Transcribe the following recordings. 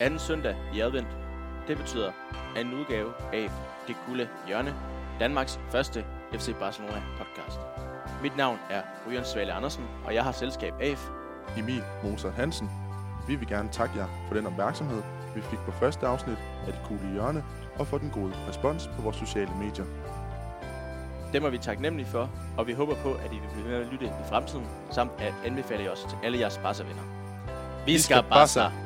anden søndag i advent. Det betyder anden udgave af Det Gulde Hjørne, Danmarks første FC Barcelona podcast. Mit navn er Ryan Svale Andersen, og jeg har selskab af Emil Moser Hansen. Vi vil gerne takke jer for den opmærksomhed, vi fik på første afsnit af Det Gulde Hjørne, og for den gode respons på vores sociale medier. Dem er vi taknemmelige for, og vi håber på, at I vil blive med at lytte i fremtiden, samt at anbefale os til alle jeres Barca-venner. Vi skal Barca!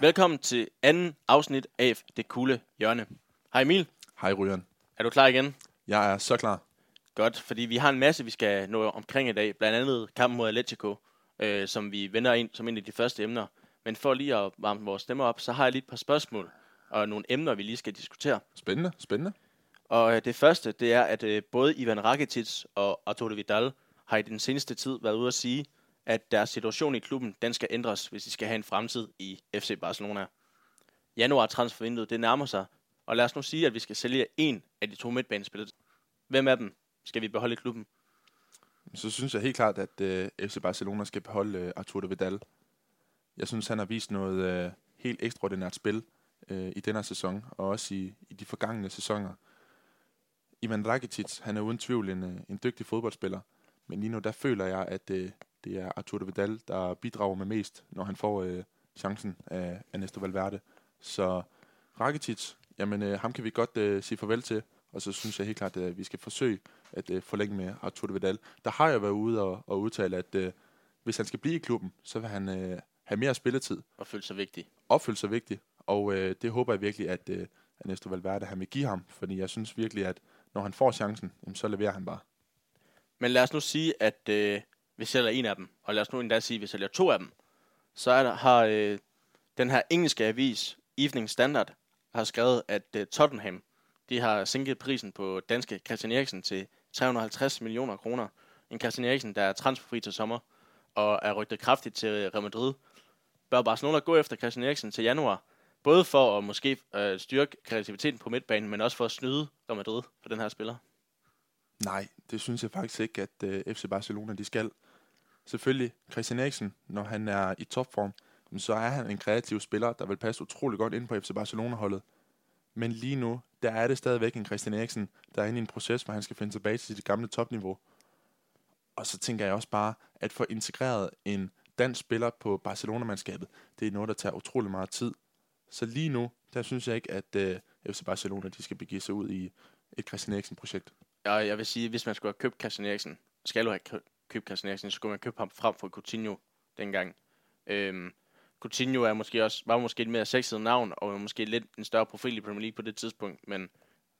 Velkommen til anden afsnit af Det Kulde Hjørne. Hej Emil, Hej Ryan. er du klar igen? Jeg er så klar. Godt, fordi vi har en masse, vi skal nå omkring i dag. Blandt andet kampen mod Atletico, øh, som vi vender ind som en af de første emner. Men for lige at varme vores stemmer op, så har jeg lige et par spørgsmål og nogle emner, vi lige skal diskutere. Spændende, spændende. Og øh, det første, det er, at øh, både Ivan Rakitic og Arturo Vidal har i den seneste tid været ude at sige, at deres situation i klubben, den skal ændres, hvis de skal have en fremtid i FC Barcelona. Januar transfervinduet, det nærmer sig, og lad os nu sige, at vi skal sælge en af de to midtbanespillere. Hvem af dem skal vi beholde i klubben? Så synes jeg helt klart, at øh, FC Barcelona skal beholde øh, Arturo Vidal. Jeg synes, han har vist noget øh, helt ekstraordinært spil øh, i denne sæson, og også i, i de forgangne sæsoner. Ivan Rakitic, han er uden tvivl en, øh, en dygtig fodboldspiller, men lige nu der føler jeg, at øh, det er Arturo Vidal, der bidrager med mest, når han får øh, chancen af Ernesto Valverde. Så Rakitic, jamen øh, ham kan vi godt øh, sige farvel til, og så synes jeg helt klart, at vi skal forsøge at øh, forlænge med Arturo Vidal. Der har jeg været ude og, og udtale, at øh, hvis han skal blive i klubben, så vil han øh, have mere spilletid, Og føle sig vigtig. opfylde sig vigtigt, og øh, det håber jeg virkelig, at øh, Ernesto Valverde han vil give ham, fordi jeg synes virkelig, at når han får chancen, jamen, så leverer han bare. Men lad os nu sige, at øh, vi sælger en af dem, og lad os nu endda sige, at vi sælger to af dem. Så er der, har øh, den her engelske avis, Evening Standard, har skrevet, at øh, Tottenham de har sænket prisen på danske Christian Eriksen til 350 millioner kroner. En Christian Eriksen, der er transferfri til sommer og er rygtet kraftigt til øh, Real Madrid. Bør Barcelona gå efter Christian Eriksen til januar, både for at måske øh, styrke kreativiteten på midtbanen, men også for at snyde Real Madrid for den her spiller? Nej, det synes jeg faktisk ikke, at øh, FC Barcelona de skal. Selvfølgelig, Christian Eriksen, når han er i topform, så er han en kreativ spiller, der vil passe utrolig godt ind på FC Barcelona-holdet. Men lige nu, der er det stadigvæk en Christian Eriksen, der er inde i en proces, hvor han skal finde tilbage til sit gamle topniveau. Og så tænker jeg også bare, at få integreret en dansk spiller på Barcelona-mandskabet, det er noget, der tager utrolig meget tid. Så lige nu, der synes jeg ikke, at øh, FC Barcelona de skal begive sig ud i et Christian Eriksen-projekt. Og jeg vil sige, hvis man skulle have købt Christian Eriksen, skal du have købe købt Christian Eriksen, så skulle man købe ham frem for Coutinho dengang. Øhm, Coutinho er måske også, var måske et mere sexet navn, og måske lidt en større profil i Premier League på det tidspunkt, men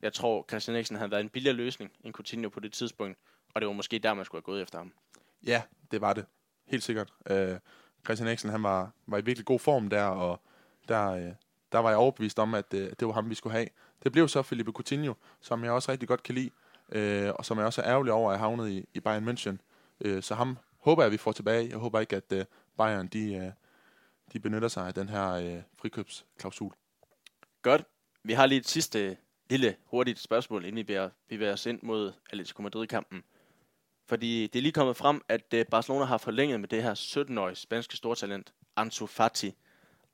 jeg tror, Christian Eriksen havde været en billigere løsning end Coutinho på det tidspunkt, og det var måske der, man skulle have gået efter ham. Ja, det var det. Helt sikkert. Øh, Christian Eriksen, han var, var i virkelig god form der, og der, øh, der var jeg overbevist om, at øh, det var ham, vi skulle have. Det blev så Felipe Coutinho, som jeg også rigtig godt kan lide, øh, og som jeg også er ærgerlig over, at jeg havnet i, i Bayern München. Øh, så ham håber jeg, vi får tilbage. Jeg håber ikke, at øh, Bayern de, øh, de benytter sig af den her øh, frikøbsklausul. Godt. Vi har lige et sidste øh, lille hurtigt spørgsmål, inden vi bevæger, bevæger os ind mod Atletico Madrid-kampen. Fordi det er lige kommet frem, at øh, Barcelona har forlænget med det her 17-årige spanske stortalent, Ansu Fati.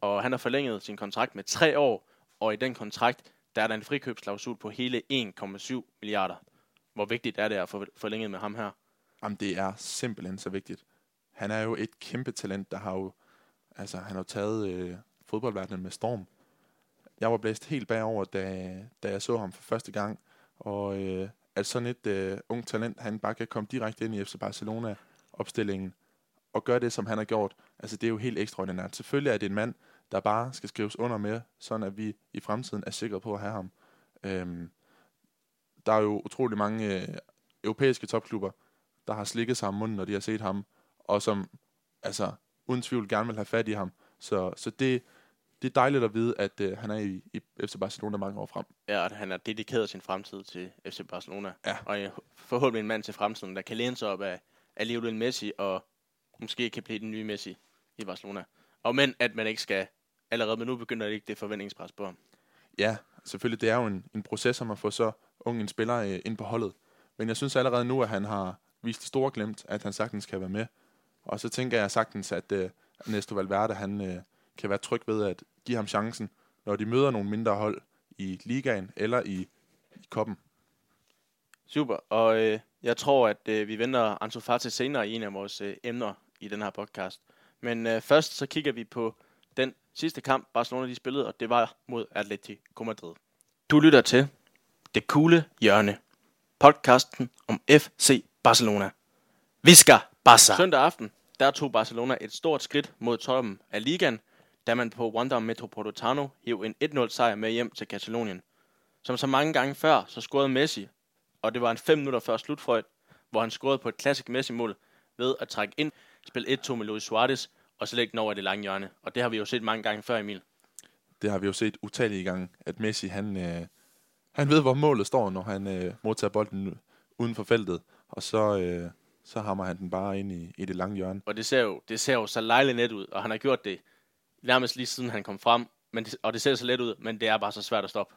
Og han har forlænget sin kontrakt med tre år, og i den kontrakt, der er der en frikøbsklausul på hele 1,7 milliarder. Hvor vigtigt er det at få forlænget med ham her? Jamen, det er simpelthen så vigtigt. Han er jo et kæmpe talent, der har jo, altså, han har jo taget øh, fodboldverdenen med storm. Jeg var blæst helt bagover, da, da jeg så ham for første gang, og øh, at sådan et øh, ung talent, han bare kan komme direkte ind i FC Barcelona-opstillingen og gøre det, som han har gjort, altså det er jo helt ekstraordinært. Selvfølgelig er det en mand, der bare skal skrives under med, sådan at vi i fremtiden er sikre på at have ham. Øhm, der er jo utrolig mange øh, europæiske topklubber, der har slikket sig om munden, når de har set ham, og som altså uden tvivl gerne vil have fat i ham. Så, så det, det er dejligt at vide, at øh, han er i, i FC Barcelona mange år frem. Ja, at han har dedikeret sin fremtid til FC Barcelona. Ja. Og øh, forhåbentlig en mand til fremtiden, der kan læne sig op af, af Lionel Messi, og måske kan blive den nye Messi i Barcelona. Og men, at man ikke skal allerede, men nu begynder det ikke det forventningspres på ham. Ja, selvfølgelig, det er jo en, en proces om at få så ung en spiller øh, ind på holdet. Men jeg synes allerede nu, at han har vist det store glemt, at han sagtens kan være med. Og så tænker jeg sagtens, at øh, Ernesto Valverde, han øh, kan være tryg ved at give ham chancen, når de møder nogle mindre hold i ligaen eller i, i koppen. Super, og øh, jeg tror, at øh, vi venter Ansu Fati senere i en af vores øh, emner i den her podcast. Men øh, først så kigger vi på den sidste kamp, Barcelona de spillede, og det var mod Atletico Madrid. Du lytter til Det Kule Hjørne, podcasten om FC Barcelona. Vi skal Barca! Søndag aften, der tog Barcelona et stort skridt mod toppen af ligaen, da man på Wanda Metropolitano hæv en 1-0 sejr med hjem til Katalonien. Som så mange gange før, så scorede Messi, og det var en 5 minutter før slutfrøjt, hvor han scorede på et klassisk Messi-mål ved at trække ind, spille 1-2 med Luis Suarez, og så lægge den over det lange hjørne. Og det har vi jo set mange gange før, Emil. Det har vi jo set utallige gange, at Messi, han, øh, han ved, hvor målet står, når han øh, modtager bolden uden for feltet, og så, øh, så hammer han den bare ind i, i det lange hjørne. Og det ser jo, det ser jo så lejligt net ud, og han har gjort det nærmest lige siden han kom frem, men det, og det ser så let ud, men det er bare så svært at stoppe.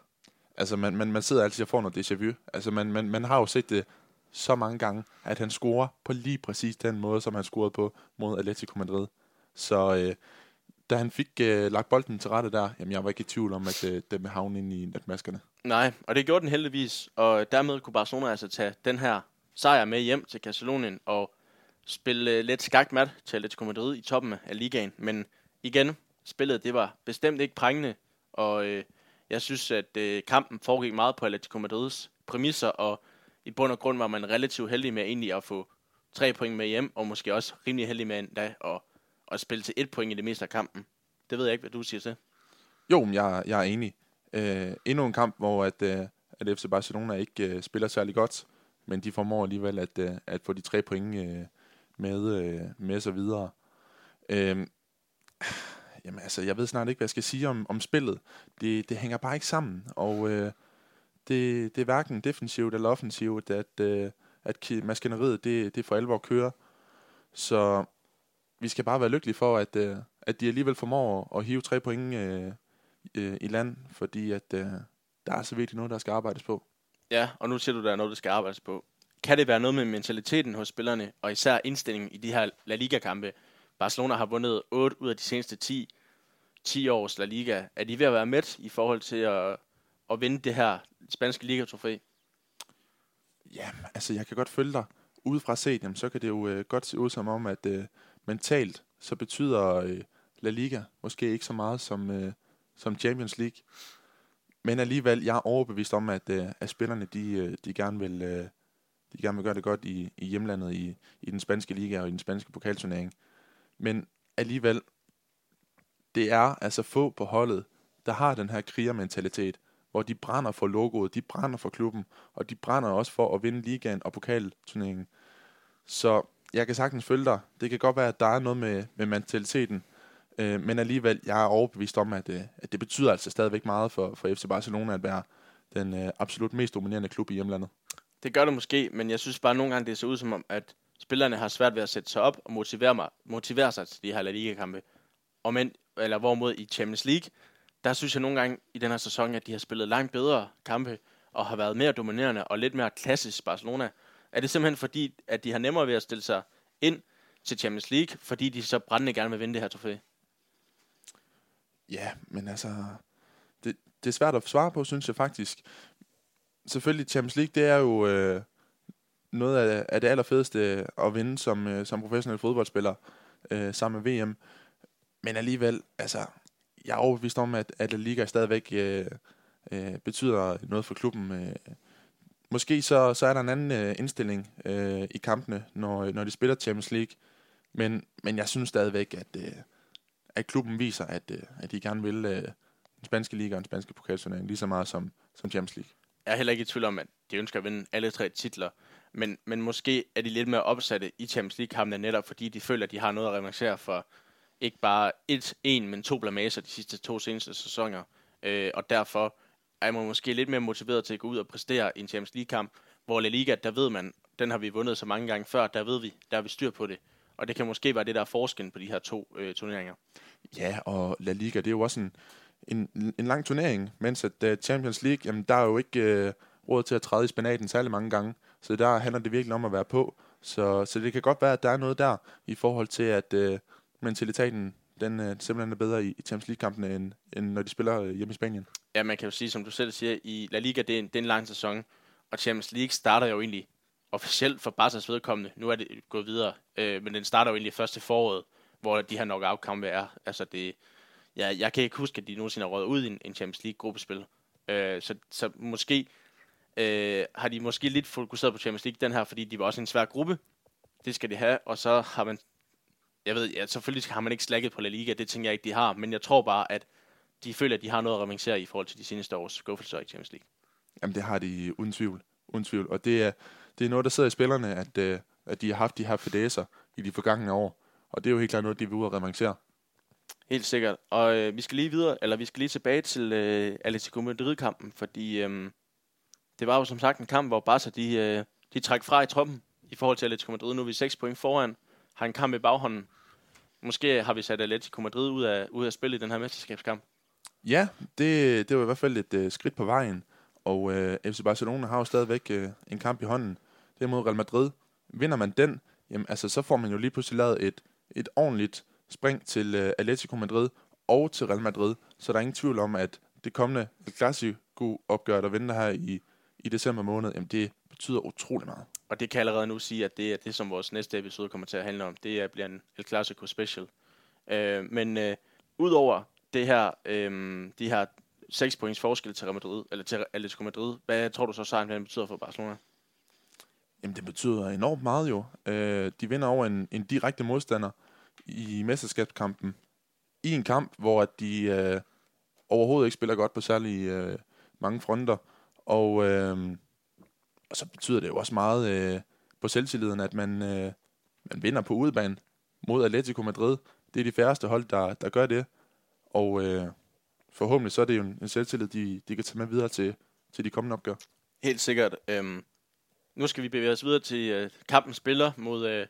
Altså, man, man, man sidder altid og får noget déjà vu. Altså, man, man, man har jo set det så mange gange, at han scorer på lige præcis den måde, som han scorede på mod Atletico Madrid. Så øh, da han fik øh, lagt bolden til rette der, jamen jeg var ikke i tvivl om, at øh, den ville havne ind i netmaskerne. Nej, og det gjorde den heldigvis, og dermed kunne Barcelona altså tage den her sejr med hjem til Katalonien og spille øh, lidt skakmat til Atletico Madrid i toppen af ligaen. Men igen, spillet det var bestemt ikke prængende, og øh, jeg synes, at øh, kampen foregik meget på Atletico Madrids præmisser, og i bund og grund var man relativt heldig med egentlig at få tre point med hjem, og måske også rimelig heldig med endda at, at spille til et point i det meste af kampen. Det ved jeg ikke, hvad du siger til. Jo, men jeg, jeg er enig. Øh, endnu en kamp, hvor at, øh, at FC Barcelona ikke øh, spiller særlig godt, men de formår alligevel at, øh, at få de tre point øh, med, øh, med så videre. Øh, jamen altså, jeg ved snart ikke, hvad jeg skal sige om, om spillet. Det, det hænger bare ikke sammen, og øh, det, det er hverken defensivt eller offensivt, at, øh, at maskineriet det, det for alvor kører. Så vi skal bare være lykkelige for, at, øh, at de alligevel formår at hive tre point øh, øh, i land, fordi at øh, der er så virkelig noget, der skal arbejdes på. Ja, og nu siger du, der er noget, der skal arbejdes på. Kan det være noget med mentaliteten hos spillerne, og især indstillingen i de her La Liga-kampe? Barcelona har vundet 8 ud af de seneste 10, 10 års La Liga. Er de ved at være med i forhold til at, at vinde det her spanske ligatrofæ? Ja, altså jeg kan godt følge dig. Udefra set, jamen, så kan det jo øh, godt se ud som om, at øh, mentalt, så betyder øh, La Liga måske ikke så meget som, øh, som Champions League. Men alligevel, jeg er overbevist om, at, øh, at spillerne, de, øh, de, gerne vil, øh, de gerne vil gøre det godt i, i hjemlandet, i, i den spanske liga og i den spanske pokalturnering. Men alligevel, det er altså få på holdet, der har den her krigermentalitet, hvor de brænder for logoet, de brænder for klubben, og de brænder også for at vinde ligaen og pokalturneringen. Så jeg kan sagtens følge dig. Det kan godt være, at der er noget med, med mentaliteten, øh, men alligevel, jeg er overbevist om, at, øh, at det betyder altså stadigvæk meget for, for FC Barcelona at være den øh, absolut mest dominerende klub i hjemlandet. Det gør det måske, men jeg synes bare nogle gange, det ser ud som om, at spillerne har svært ved at sætte sig op og motivere, mig, motivere sig til de her La Liga-kampe. Og men, eller hvorimod i Champions League, der synes jeg nogle gange i den her sæson, at de har spillet langt bedre kampe, og har været mere dominerende og lidt mere klassisk Barcelona. Er det simpelthen fordi, at de har nemmere ved at stille sig ind til Champions League, fordi de så brændende gerne vil vinde det her trofæ? Ja, men altså, det, det er svært at svare på, synes jeg faktisk. Selvfølgelig, Champions League, det er jo øh, noget af, af det allerfedeste at vinde som, øh, som professionel fodboldspiller øh, sammen med VM. Men alligevel, altså, jeg er overbevist om, at, at La Liga stadigvæk øh, øh, betyder noget for klubben. Øh. Måske så, så er der en anden øh, indstilling øh, i kampene, når, når de spiller Champions League. Men, men jeg synes stadigvæk, at, øh, at klubben viser, at, øh, at de gerne vil øh, den spanske liga og den spanske pokalturnering lige så meget som, som Champions League. Jeg er heller ikke i tvivl om, at de ønsker at vinde alle tre titler. Men, men måske er de lidt mere opsatte i Champions League-kampene netop, fordi de føler, at de har noget at revancere for ikke bare et, en, men to blamager de sidste to seneste sæsoner. Øh, og derfor er man måske lidt mere motiveret til at gå ud og præstere i en Champions League-kamp, hvor La Liga, der ved man, den har vi vundet så mange gange før, der ved vi, der har vi styr på det. Og det kan måske være det, der er forskellen på de her to øh, turneringer. Ja, og La Liga, det er jo også en, en, en lang turnering, mens at uh, Champions League, jamen der er jo ikke uh, råd til at træde i spanaten særlig mange gange. Så der handler det virkelig om at være på, Så, så det kan godt være, at der er noget der i forhold til, at øh, mentaliteten den øh, simpelthen er bedre i, i Champions League-kampene, end, end når de spiller øh, hjemme i Spanien. Ja, man kan jo sige, som du selv siger, i La Liga, det er en, det er en lang sæson, og Champions League starter jo egentlig officielt for Barca's vedkommende. Nu er det gået videre, øh, men den starter jo egentlig først til foråret, hvor de her knockout-kampe er. Altså det, ja, jeg kan ikke huske, at de nogensinde har røget ud i en, en Champions League-gruppespil. Øh, så, så måske øh, har de måske lidt fokuseret på Champions League den her, fordi de var også en svær gruppe. Det skal de have, og så har man jeg ved, ja, selvfølgelig har man ikke slækket på La Liga, det tænker jeg ikke, de har, men jeg tror bare, at de føler, at de har noget at revancere i forhold til de seneste års skuffelser i Champions League. Jamen, det har de uden tvivl. Uden tvivl. Og det er, det er noget, der sidder i spillerne, at, øh, at de har haft de her fedæser i de forgangne år. Og det er jo helt klart noget, de vil ud at revancere. Helt sikkert. Og øh, vi skal lige videre, eller vi skal lige tilbage til øh, Atletico Madrid-kampen, fordi øh, det var jo som sagt en kamp, hvor Barca de, øh, de træk fra i troppen i forhold til Atletico Madrid. Nu er vi 6 point foran, har en kamp i baghånden. Måske har vi sat Atletico Madrid ud af, ud af spil i den her mesterskabskamp. Ja, det, det var i hvert fald et øh, skridt på vejen. Og øh, FC Barcelona har jo stadigvæk øh, en kamp i hånden. Det er mod Real Madrid. Vinder man den, jamen, altså, så får man jo lige pludselig lavet et, et ordentligt spring til øh, Atletico Madrid og til Real Madrid. Så der er ingen tvivl om, at det kommende Clasico opgør, der venter her i, i december måned, jamen, det betyder utrolig meget. Og det kan jeg allerede nu sige, at det er det, som vores næste episode kommer til at handle om. Det er, bliver en El Clasico special. Øh, men øh, udover det her, øh, de her 6 points forskel til Real Madrid, eller til Atletico Madrid, hvad tror du så sejren betyder for Barcelona? Jamen, det betyder enormt meget jo. Øh, de vinder over en, en direkte modstander i mesterskabskampen. I en kamp, hvor de øh, overhovedet ikke spiller godt på særlig øh, mange fronter. Og, øh, og så betyder det jo også meget øh, på selvtilliden, at man, øh, man vinder på udebane mod Atletico Madrid. Det er de færreste hold, der, der gør det. Og øh, forhåbentlig så er det jo en, en selvtillid, de, de kan tage med videre til, til de kommende opgør. Helt sikkert. Øhm, nu skal vi bevæge os videre til øh, kampen spiller mod, øh,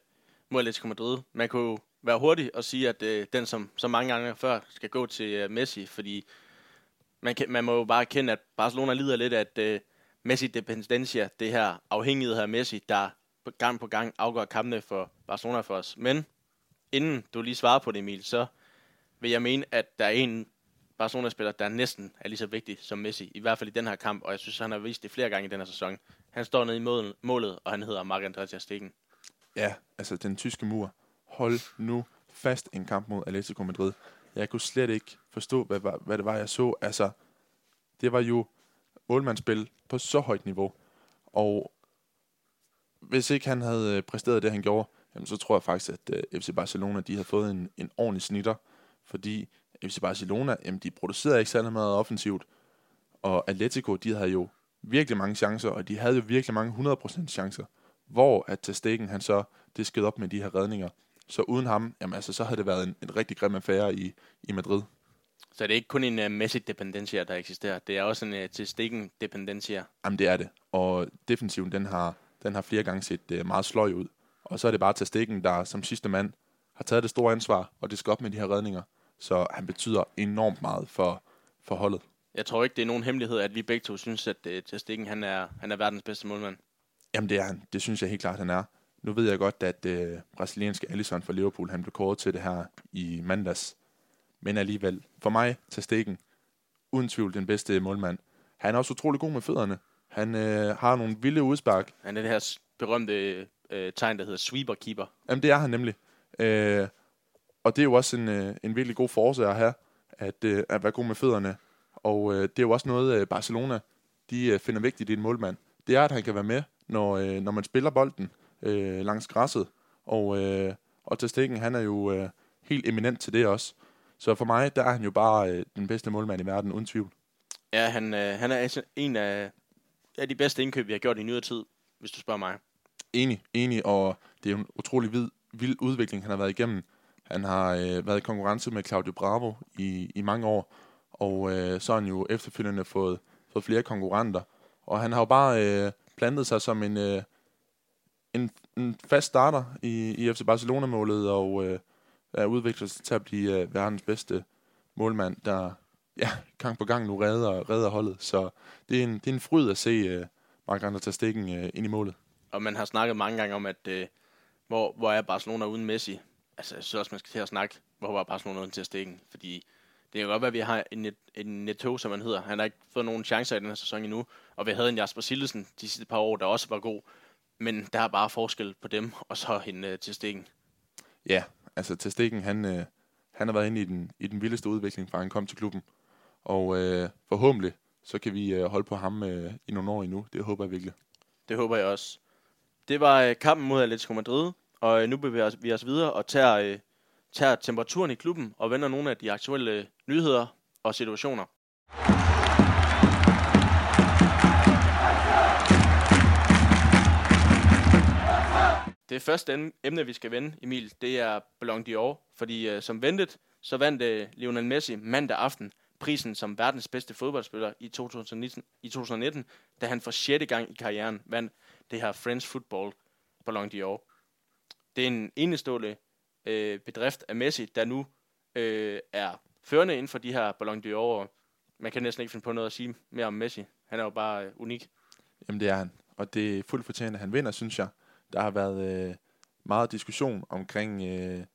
mod Atletico Madrid. Man kunne være hurtig og sige, at øh, den, som så mange gange før, skal gå til øh, Messi, fordi man, kan, man må jo bare erkende, at Barcelona lider lidt af, at øh, Messi dependencia, det her afhængighed af Messi, der gang på gang afgør kampene for Barcelona for os. Men inden du lige svarer på det, Emil, så vil jeg mene, at der er en Barcelona-spiller, der næsten er lige så vigtig som Messi, i hvert fald i den her kamp, og jeg synes, han har vist det flere gange i den her sæson. Han står nede i målet, og han hedder Marc-André Ter Stegen. Ja, altså den tyske mur. Hold nu fast en kamp mod Atletico Madrid. Jeg kunne slet ikke forstå, hvad, hvad det var, jeg så. Altså, det var jo målmandsspil på så højt niveau. Og hvis ikke han havde øh, præsteret det, han gjorde, jamen, så tror jeg faktisk, at øh, FC Barcelona de havde fået en, en ordentlig snitter. Fordi FC Barcelona, jamen, de producerede ikke særlig meget offensivt. Og Atletico, de havde jo virkelig mange chancer, og de havde jo virkelig mange 100% chancer. Hvor at Testegen, han så det skød op med de her redninger. Så uden ham, jamen altså, så havde det været en, en rigtig grim affære i, i Madrid. Så det er ikke kun en uh, Messi-dependencia, der eksisterer. Det er også en uh, til stikken dependencia. Jamen det er det. Og defensiven, den har, den har flere gange set uh, meget sløj ud. Og så er det bare til stikken, der som sidste mand har taget det store ansvar, og det skal op med de her redninger. Så han betyder enormt meget for, for holdet. Jeg tror ikke, det er nogen hemmelighed, at vi begge to synes, at uh, til stikken, han er, han er verdens bedste målmand. Jamen det er han. Det synes jeg helt klart, han er. Nu ved jeg godt, at uh, brasilianske Alisson fra Liverpool, han blev kåret til det her i mandags men alligevel, for mig, til stikken, uden tvivl den bedste målmand. Han er også utrolig god med fødderne. Han øh, har nogle vilde udspark. Han er det her berømte øh, tegn, der hedder sweeper-keeper. Jamen, det er han nemlig. Øh, og det er jo også en, øh, en virkelig god force at have, at, øh, at være god med fødderne. Og øh, det er jo også noget, øh, Barcelona de øh, finder vigtigt i en målmand. Det er, at han kan være med, når, øh, når man spiller bolden øh, langs græsset. Og, øh, og til stikken, han er jo øh, helt eminent til det også. Så for mig, der er han jo bare øh, den bedste målmand i verden, uden tvivl. Ja, han, øh, han er altså en af, af de bedste indkøb, vi har gjort i nyere tid, hvis du spørger mig. Enig, enig, og det er jo en utrolig vid, vild udvikling, han har været igennem. Han har øh, været i konkurrence med Claudio Bravo i, i mange år, og øh, så har han jo efterfølgende fået, fået flere konkurrenter. Og han har jo bare øh, plantet sig som en, øh, en, en fast starter i, i FC Barcelona-målet, og øh, er udviklet sig til at blive øh, verdens bedste målmand, der ja, gang på gang nu redder, redder holdet. Så det er en, det er en fryd at se øh, Mark Andre Stikken øh, ind i målet. og man har snakket mange gange om, at øh, hvor, hvor er Barcelona uden Messi? Altså, jeg synes også, man skal til at snakke, hvor var Barcelona uden til at stikken? Fordi det kan godt være, at vi har en, en Neto, som han hedder. Han har ikke fået nogen chancer i den her sæson endnu. Og vi havde en Jasper Sillesen de sidste par år, der også var god. Men der er bare forskel på dem, og så hende øh, til stikken. Ja, altså til stikken, han, øh, han har været inde i den, i den vildeste udvikling, fra han kom til klubben. Og øh, forhåbentlig, så kan vi øh, holde på ham øh, i nogle år endnu. Det håber jeg virkelig. Det håber jeg også. Det var øh, kampen mod Atletico Madrid, og øh, nu bevæger vi os videre og tager, øh, tager temperaturen i klubben og vender nogle af de aktuelle øh, nyheder og situationer. Det første emne, vi skal vende, Emil, det er Ballon d'Or, fordi øh, som ventet, så vandt øh, Lionel Messi mandag aften prisen som verdens bedste fodboldspiller i 2019, i 2019 da han for sjette gang i karrieren vandt det her French Football Ballon d'Or. Det er en enestående øh, bedrift af Messi, der nu øh, er førende inden for de her Ballon d'Or. Man kan næsten ikke finde på noget at sige mere om Messi. Han er jo bare øh, unik. Jamen det er han, og det er fuldt fortjent, at han vinder, synes jeg. Der har været øh, meget diskussion omkring, øh,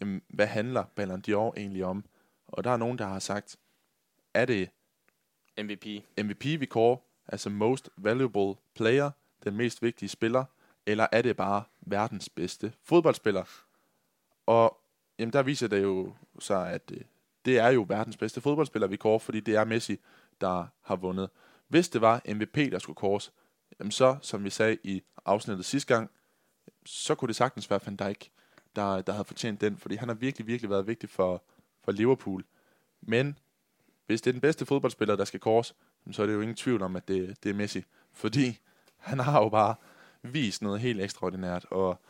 jamen, hvad handler Ballon d'Or egentlig om? Og der er nogen, der har sagt, er det MVP. MVP, vi kårer, altså Most Valuable Player, den mest vigtige spiller, eller er det bare verdens bedste fodboldspiller? Og jamen, der viser det jo sig, at det, det er jo verdens bedste fodboldspiller, vi kårer, fordi det er Messi, der har vundet. Hvis det var MVP, der skulle kåres, jamen så, som vi sagde i afsnittet sidste gang, så kunne det sagtens være Van Dijk, der, der havde fortjent den, fordi han har virkelig, virkelig været vigtig for, for Liverpool. Men hvis det er den bedste fodboldspiller, der skal kors, så er det jo ingen tvivl om, at det, det er Messi. Fordi han har jo bare vist noget helt ekstraordinært, og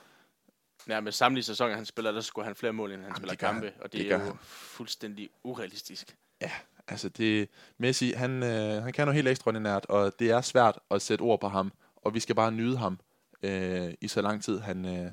med samtlige sæsoner, han spiller, der skulle han flere mål, end han Jamen, spiller kampe, han. og det, det er jo han. fuldstændig urealistisk. Ja, altså det, Messi, han, øh, han kan noget helt ekstraordinært, og det er svært at sætte ord på ham, og vi skal bare nyde ham øh, i så lang tid, han, øh,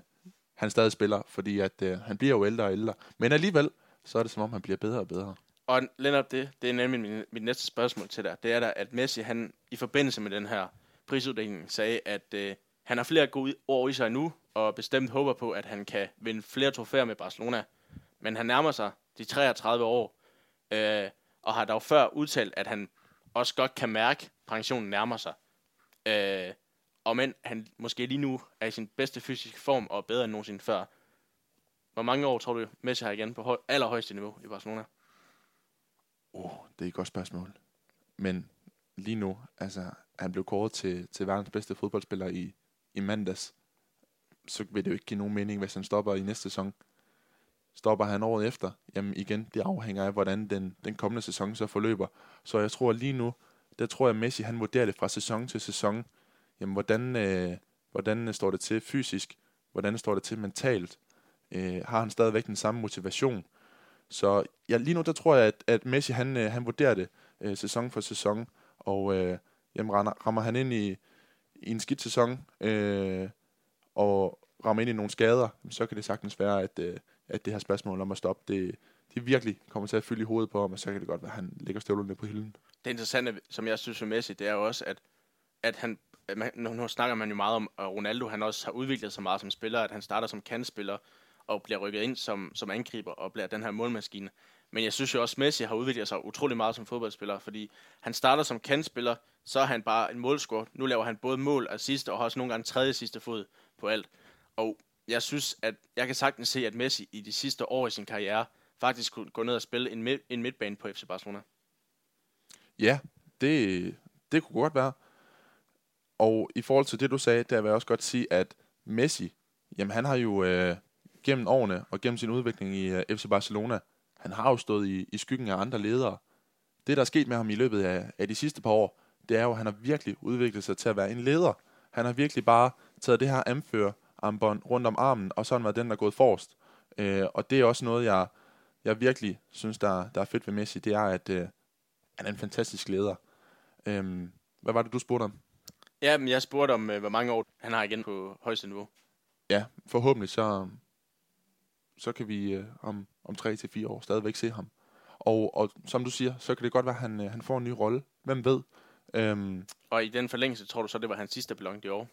han stadig spiller, fordi at øh, han bliver jo ældre og ældre. Men alligevel, så er det som om, han bliver bedre og bedre. Og Lennart, det, det er nemlig min, mit næste spørgsmål til dig. Det er der, at Messi, han i forbindelse med den her prisuddeling, sagde, at øh, han har flere gode år i sig nu, og bestemt håber på, at han kan vinde flere trofæer med Barcelona. Men han nærmer sig de 33 år, øh, og har dog før udtalt, at han også godt kan mærke, at pensionen nærmer sig. Øh, og men han måske lige nu er i sin bedste fysiske form og bedre end nogensinde før. Hvor mange år tror du, Messi har igen på høj, allerhøjeste niveau i Barcelona? Oh, det er et godt spørgsmål. Men lige nu, altså, han blev kåret til, til verdens bedste fodboldspiller i, i mandags. Så vil det jo ikke give nogen mening, hvis han stopper i næste sæson. Stopper han året efter, jamen igen, det afhænger af, hvordan den, den kommende sæson så forløber. Så jeg tror lige nu, der tror jeg, Messi han vurderer det fra sæson til sæson. Jamen, hvordan, øh, hvordan står det til fysisk? Hvordan står det til mentalt? Øh, har han stadigvæk den samme motivation? Så ja, lige nu der tror jeg, at, at Messi han, øh, han vurderer det øh, sæson for sæson, og øh, jamen, rammer han ind i, i en skidt sæson, øh, og rammer ind i nogle skader, så kan det sagtens være, at, øh, at det her spørgsmål om at stoppe, det, det virkelig kommer til at fylde i hovedet på ham, og så kan det godt være, at han lægger støvlerne på hylden. Det interessante, som jeg synes er Messi, det er jo også, at, at han, man, nu snakker man jo meget om, at Ronaldo han også har udviklet sig meget som spiller, at han starter som kandspiller, og bliver rykket ind som, som angriber og bliver den her målmaskine. Men jeg synes jo også, at Messi har udviklet sig utrolig meget som fodboldspiller, fordi han starter som kantspiller, så er han bare en målscorer. Nu laver han både mål og sidste, og har også nogle gange tredje sidste fod på alt. Og jeg synes, at jeg kan sagtens se, at Messi i de sidste år i sin karriere faktisk kunne gå ned og spille en, mid- en midtbane på FC Barcelona. Ja, det, det kunne godt være. Og i forhold til det, du sagde, der vil jeg også godt sige, at Messi, jamen han har jo øh, gennem årene og gennem sin udvikling i øh, FC Barcelona, han har jo stået i, i skyggen af andre ledere. Det, der er sket med ham i løbet af, af de sidste par år, det er jo, at han har virkelig udviklet sig til at være en leder. Han har virkelig bare taget det her anfører armbånd rundt om armen, og så har han været den, der er gået forrest. Uh, og det er også noget, jeg, jeg virkelig synes, der, der er fedt ved Messi, det er, at uh, han er en fantastisk leder. Um, hvad var det, du spurgte om? Ja, men jeg spurgte om, uh, hvor mange år han har igen på højeste niveau. Ja, forhåbentlig så, så kan vi øh, om, om 3 til fire år stadigvæk se ham. Og, og som du siger, så kan det godt være, at han, øh, han får en ny rolle. Hvem ved? Øhm, og i den forlængelse tror du så, det var hans sidste ballon i år?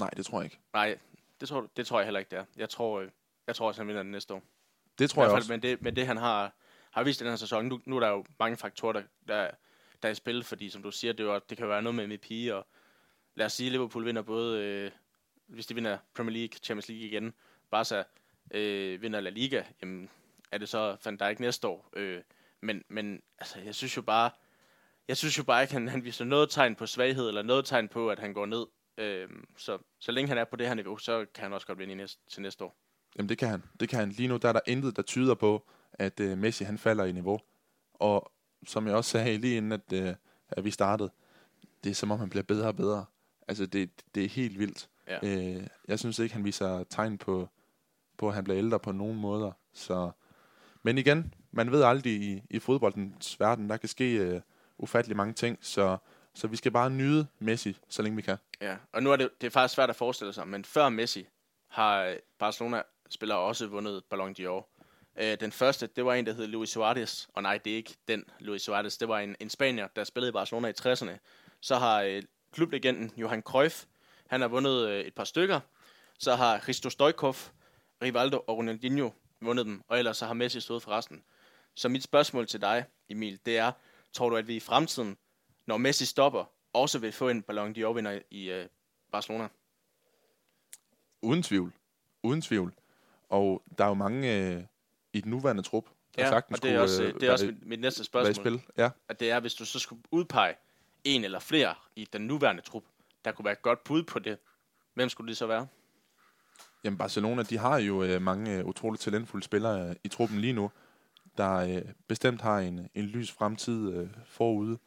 Nej, det tror jeg ikke. Nej, det tror, det tror jeg heller ikke, det er. Jeg tror, øh, jeg tror også, han vinder den næste år. Det tror I jeg hvert fald også. med det, med det han har, har vist i den her sæson. Nu, nu er der jo mange faktorer, der, der, der er i spil, fordi som du siger, det, var, det kan være noget med MVP, og lad os sige, at Liverpool vinder både, øh, hvis de vinder Premier League, Champions League igen, Barca øh, vinder La Liga, jamen er det så Van Dijk næste år. Øh, men, men altså, jeg synes jo bare, jeg synes jo bare ikke, han, han viser noget tegn på svaghed, eller noget tegn på, at han går ned. Øh, så, så længe han er på det her niveau, så kan han også godt vinde i næste, til næste år. Jamen, det kan han. Det kan han. Lige nu der er der intet, der tyder på, at øh, Messi han falder i niveau. Og som jeg også sagde lige inden, at, øh, at vi startede, det er som om, han bliver bedre og bedre. Altså, det, det er helt vildt. Ja. Øh, jeg synes ikke, han viser tegn på, på, at han bliver ældre på nogen måder. Så. Men igen, man ved aldrig i, i fodboldens verden, der kan ske øh, ufattelig mange ting. Så, så vi skal bare nyde Messi, så længe vi kan. Ja, og nu er det, det er faktisk svært at forestille sig, men før Messi har øh, Barcelona-spillere også vundet Ballon d'Or. Øh, den første, det var en, der hed Luis Suarez, og nej, det er ikke den Luis Suarez, det var en, en spanier, der spillede i Barcelona i 60'erne. Så har øh, klublegenden Johan Cruyff, han har vundet øh, et par stykker. Så har Christo Stoikov, Rivaldo og Ronaldinho vundet dem, og ellers så har Messi stået for resten. Så mit spørgsmål til dig, Emil, det er, tror du, at vi i fremtiden, når Messi stopper, også vil få en Ballon d'Or-vinder i øh, Barcelona? Uden tvivl. Uden tvivl. Og der er jo mange øh, i den nuværende trup, der Ja, sagtens og det er skulle, også, øh, det er også mit, mit næste spørgsmål. spil. Ja. At det er, hvis du så skulle udpege en eller flere i den nuværende trup, der kunne være et godt bud på det. Hvem skulle det så være? Jamen Barcelona, de har jo øh, mange øh, utroligt talentfulde spillere øh, i truppen lige nu, der øh, bestemt har en, en lys fremtid øh, forude.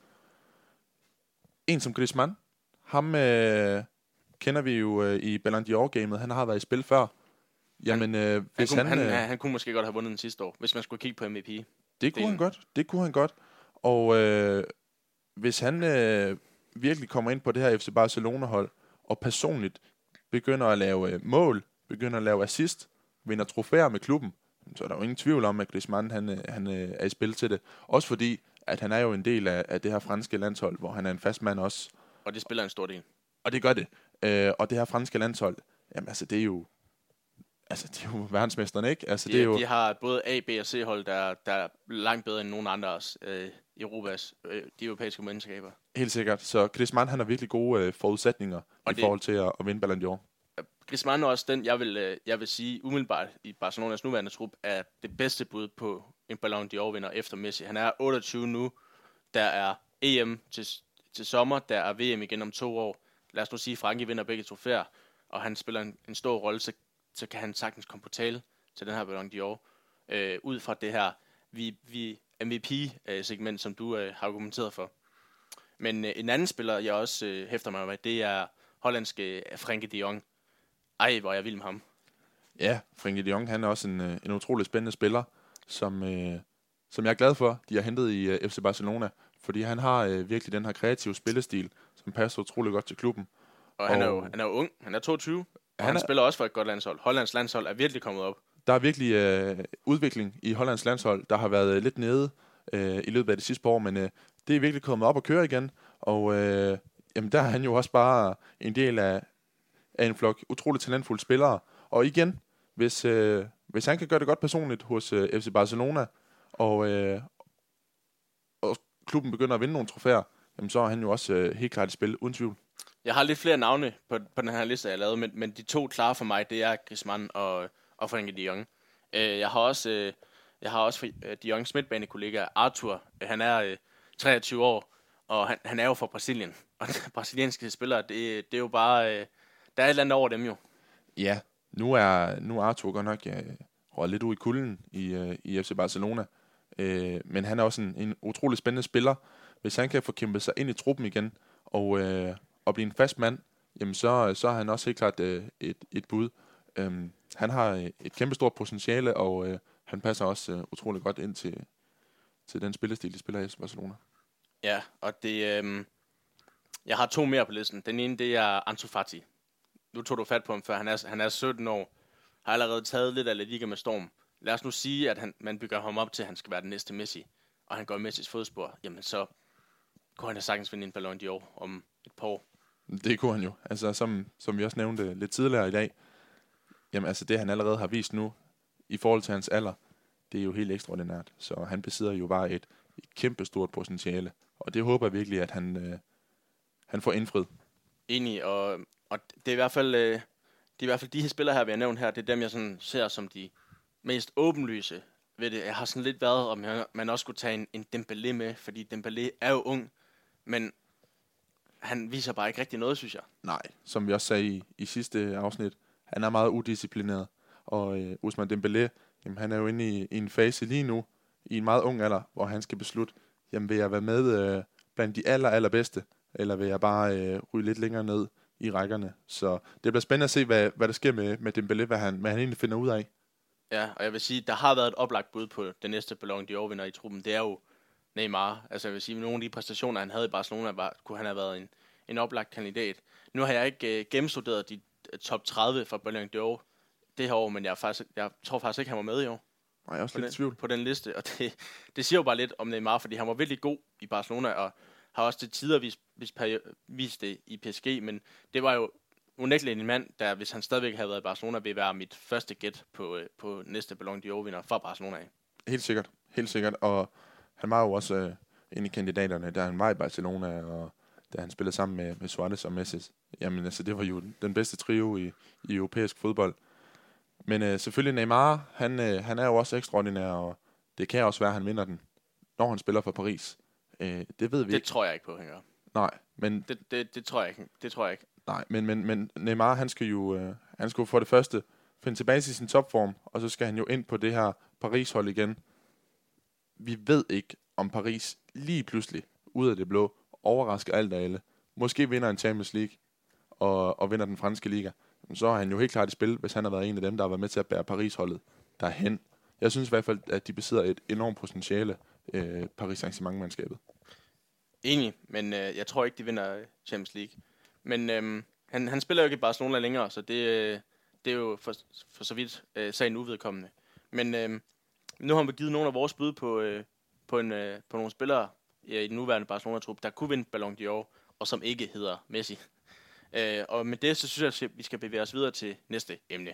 En som Griezmann, ham øh, kender vi jo øh, i Ballon d'Or-gamet. Han har været i spil før. Jamen, øh, Han, hvis kunne, han, han, øh, han, han kunne måske godt have vundet den sidste år, hvis man skulle kigge på MVP. Det kunne han godt. Det kunne han godt. Og øh, hvis han øh, virkelig kommer ind på det her FC Barcelona-hold, og personligt begynder at lave øh, mål, begynder at lave assist, vinder trofæer med klubben, så er der jo ingen tvivl om, at Griezmann han, øh, han øh, er i spil til det. Også fordi, at han er jo en del af, af det her franske landshold, hvor han er en fast mand også. Og det spiller en stor del. Og det gør det. Øh, og det her franske landshold, jamen altså, det er jo... Altså, det er jo verdensmesterne, ikke? Altså, De, det er jo... de har både A, B og C hold, der, der er langt bedre end nogen andre også, øh, Europas, øh, de europæiske menneskeskaber. Helt sikkert. Så Griezmann, han har virkelig gode øh, forudsætninger Og i det- forhold til at, at vinde Ballon d'Or. Griezmann er også den, jeg vil, øh, jeg vil sige umiddelbart i Barcelonas nuværende trup, er det bedste bud på en Ballon d'Or-vinder efter Messi. Han er 28 nu. Der er EM til, til sommer. Der er VM igen om to år. Lad os nu sige, at Frankie vinder begge trofæer, og han spiller en, en stor rolle, så, så kan han sagtens komme på tale til den her Ballon d'Or. Øh, ud fra det her vi, vi MVP-segment, som du øh, har argumenteret for. Men øh, en anden spiller, jeg også øh, hæfter mig med, det er hollandske øh, Frenkie de Jong. Ej, hvor er jeg vild med ham. Ja, Frenkie de Jong, han er også en, øh, en utrolig spændende spiller, som, øh, som jeg er glad for, de har hentet i øh, FC Barcelona. Fordi han har øh, virkelig den her kreative spillestil, som passer utrolig godt til klubben. Og han er, jo, Og- han er jo ung. Han er 22. Og Han han, er- spiller også for et godt landshold. Hollands landshold er virkelig kommet op. Der er virkelig øh, udvikling i Hollands landshold, der har været øh, lidt nede øh, i løbet af de sidste par år, men øh, det er virkelig kommet op og køre igen. Og øh, jamen, der er han jo også bare en del af, af en flok utroligt talentfulde spillere. Og igen, hvis, øh, hvis han kan gøre det godt personligt hos øh, FC Barcelona, og, øh, og klubben begynder at vinde nogle trofæer, jamen, så er han jo også øh, helt klart i spil, uden tvivl. Jeg har lidt flere navne på, på den her liste, jeg har lavet, men, men de to klare for mig, det er Griezmann og, og Frenkie de Jong. Øh, jeg har også, øh, jeg har også øh, de Jongs midtbanekollega Arthur. Øh, han er øh, 23 år, og han, han er jo fra Brasilien. Og brasilianske spillere, det, det er jo bare... Øh, der er et eller andet over dem jo. Ja, nu er, nu er Arthur godt nok øh, røget lidt ud i kulden i, øh, i FC Barcelona. Øh, men han er også en, en utrolig spændende spiller. Hvis han kan få kæmpet sig ind i truppen igen og, øh, og blive en fast mand, jamen så, så er han også helt klart øh, et, et bud. Øhm, han har øh, et kæmpestort potentiale, og øh, han passer også øh, utrolig godt ind til, til den spillestil, de spiller i FC Barcelona. Ja, og det... Øh, jeg har to mere på listen. Den ene, det er Ansu Fati. Nu tog du fat på ham før. Han er, han er 17 år. Har allerede taget lidt af La Liga med storm. Lad os nu sige, at han, man bygger ham op til, at han skal være den næste Messi. Og han går i Messis fodspor. Jamen så kunne han da sagtens vinde en Ballon d'Or om et par år. Det kunne han jo. Altså, som, som vi også nævnte lidt tidligere i dag, jamen altså det, han allerede har vist nu, i forhold til hans alder, det er jo helt ekstraordinært. Så han besidder jo bare et, et kæmpe stort potentiale. Og det håber jeg virkelig, at han, øh, han får indfriet. Enig, og, og det er i hvert fald... Øh, det er i hvert fald de her spillere her, vi har nævnt her, det er dem, jeg sådan ser som de mest åbenlyse ved det. Jeg har sådan lidt været, om jeg, man også skulle tage en, en Dembélé med, fordi Dembélé er jo ung, men han viser bare ikke rigtig noget, synes jeg. Nej, som vi også sagde i, i sidste afsnit, han er meget udisciplineret. Og øh, Usman Dembélé, jamen, han er jo inde i, i en fase lige nu, i en meget ung alder, hvor han skal beslutte, jamen vil jeg være med øh, blandt de aller, allerbedste, eller vil jeg bare øh, ryge lidt længere ned i rækkerne. Så det bliver spændende at se, hvad, hvad der sker med, med Dembélé, hvad han, hvad han egentlig finder ud af. Ja, og jeg vil sige, der har været et oplagt bud på den næste Ballon d'Or vinder i truppen. Det er jo Neymar. Altså jeg vil sige, nogle af de præstationer, han havde i Barcelona, var, kunne han have været en, en oplagt kandidat. Nu har jeg ikke øh, gennemstuderet de øh, top 30 for Ballon d'Or det her år, men jeg, faktisk, jeg tror faktisk ikke, han var med i år. Nej, jeg er også på lidt den, tvivl. på den liste, og det, det siger jo bare lidt om Neymar, fordi han var virkelig god i Barcelona, og har også til tider vist, vist, vist det i PSG, men det var jo unægteligt en mand, der hvis han stadigvæk havde været i Barcelona, vil være mit første gæt på, øh, på næste Ballon d'Or-vinder fra Barcelona af. Helt sikkert, helt sikkert, og han var jo også øh, en af kandidaterne, da han var i Barcelona, og da han spillede sammen med, med Suarez og Messi. Jamen altså, det var jo den bedste trio i, i europæisk fodbold. Men øh, selvfølgelig Neymar, han, øh, han er jo også ekstraordinær, og det kan også være, at han vinder den, når han spiller for Paris. Øh, det ved vi Det ikke. tror jeg ikke på, han gør. Nej, men, Det, det, det tror jeg ikke. Det tror jeg ikke. nej, men, men, men Neymar, han skal jo øh, han skal jo for det første finde tilbage til sin topform, og så skal han jo ind på det her Paris-hold igen. Vi ved ikke, om Paris lige pludselig, ud af det blå, overrasker alt og alle. Måske vinder en Champions League, og, og vinder den franske liga. Så er han jo helt klart i spil, hvis han har været en af dem, der har været med til at bære Paris-holdet derhen. Jeg synes i hvert fald, at de besidder et enormt potentiale, øh, Paris Saint-Germain-mandskabet. Enig, men øh, jeg tror ikke, de vinder øh, Champions League. Men øh, han, han spiller jo ikke i Barcelona længere, så det, øh, det er jo for, for så vidt øh, sagen uvedkommende. Men øh, nu har vi givet nogle af vores bud på, øh, på, en, øh, på nogle spillere ja, i den nuværende Barcelona-trup, der kunne vinde Ballon d'Or, og som ikke hedder Messi. Øh, og med det, så synes jeg, at vi skal bevæge os videre til næste emne.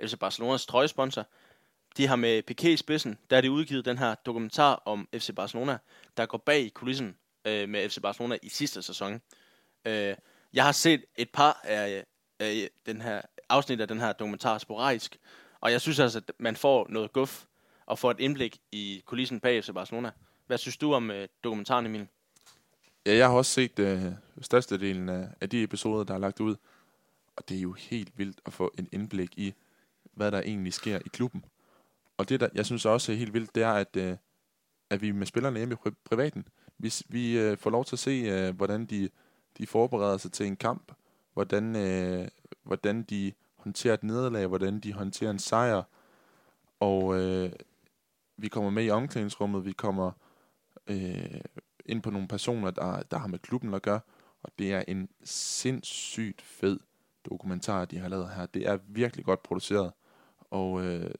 FC Barcelonas trøjesponsor, de har med Piqué i spidsen, der har de udgivet den her dokumentar om FC Barcelona, der går bag i kulissen øh, med FC Barcelona i sidste sæson. Øh, jeg har set et par af, af den her afsnit af den her dokumentar sporadisk, og jeg synes altså, at man får noget guf og får et indblik i kulissen bag FC Barcelona. Hvad synes du om øh, dokumentaren, Emil? Ja, jeg har også set øh, størstedelen af, af de episoder, der er lagt ud. Og det er jo helt vildt at få en indblik i, hvad der egentlig sker i klubben. Og det, der jeg synes også er helt vildt, det er, at, øh, at vi med spillerne hjemme i privaten, vi, vi øh, får lov til at se, øh, hvordan de, de forbereder sig til en kamp, hvordan, øh, hvordan de håndterer et nederlag, hvordan de håndterer en sejr, og øh, vi kommer med i omklædningsrummet, vi kommer øh, ind på nogle personer, der, der har med klubben at gøre, og det er en sindssygt fed dokumentar, de har lavet her. Det er virkelig godt produceret, og øh,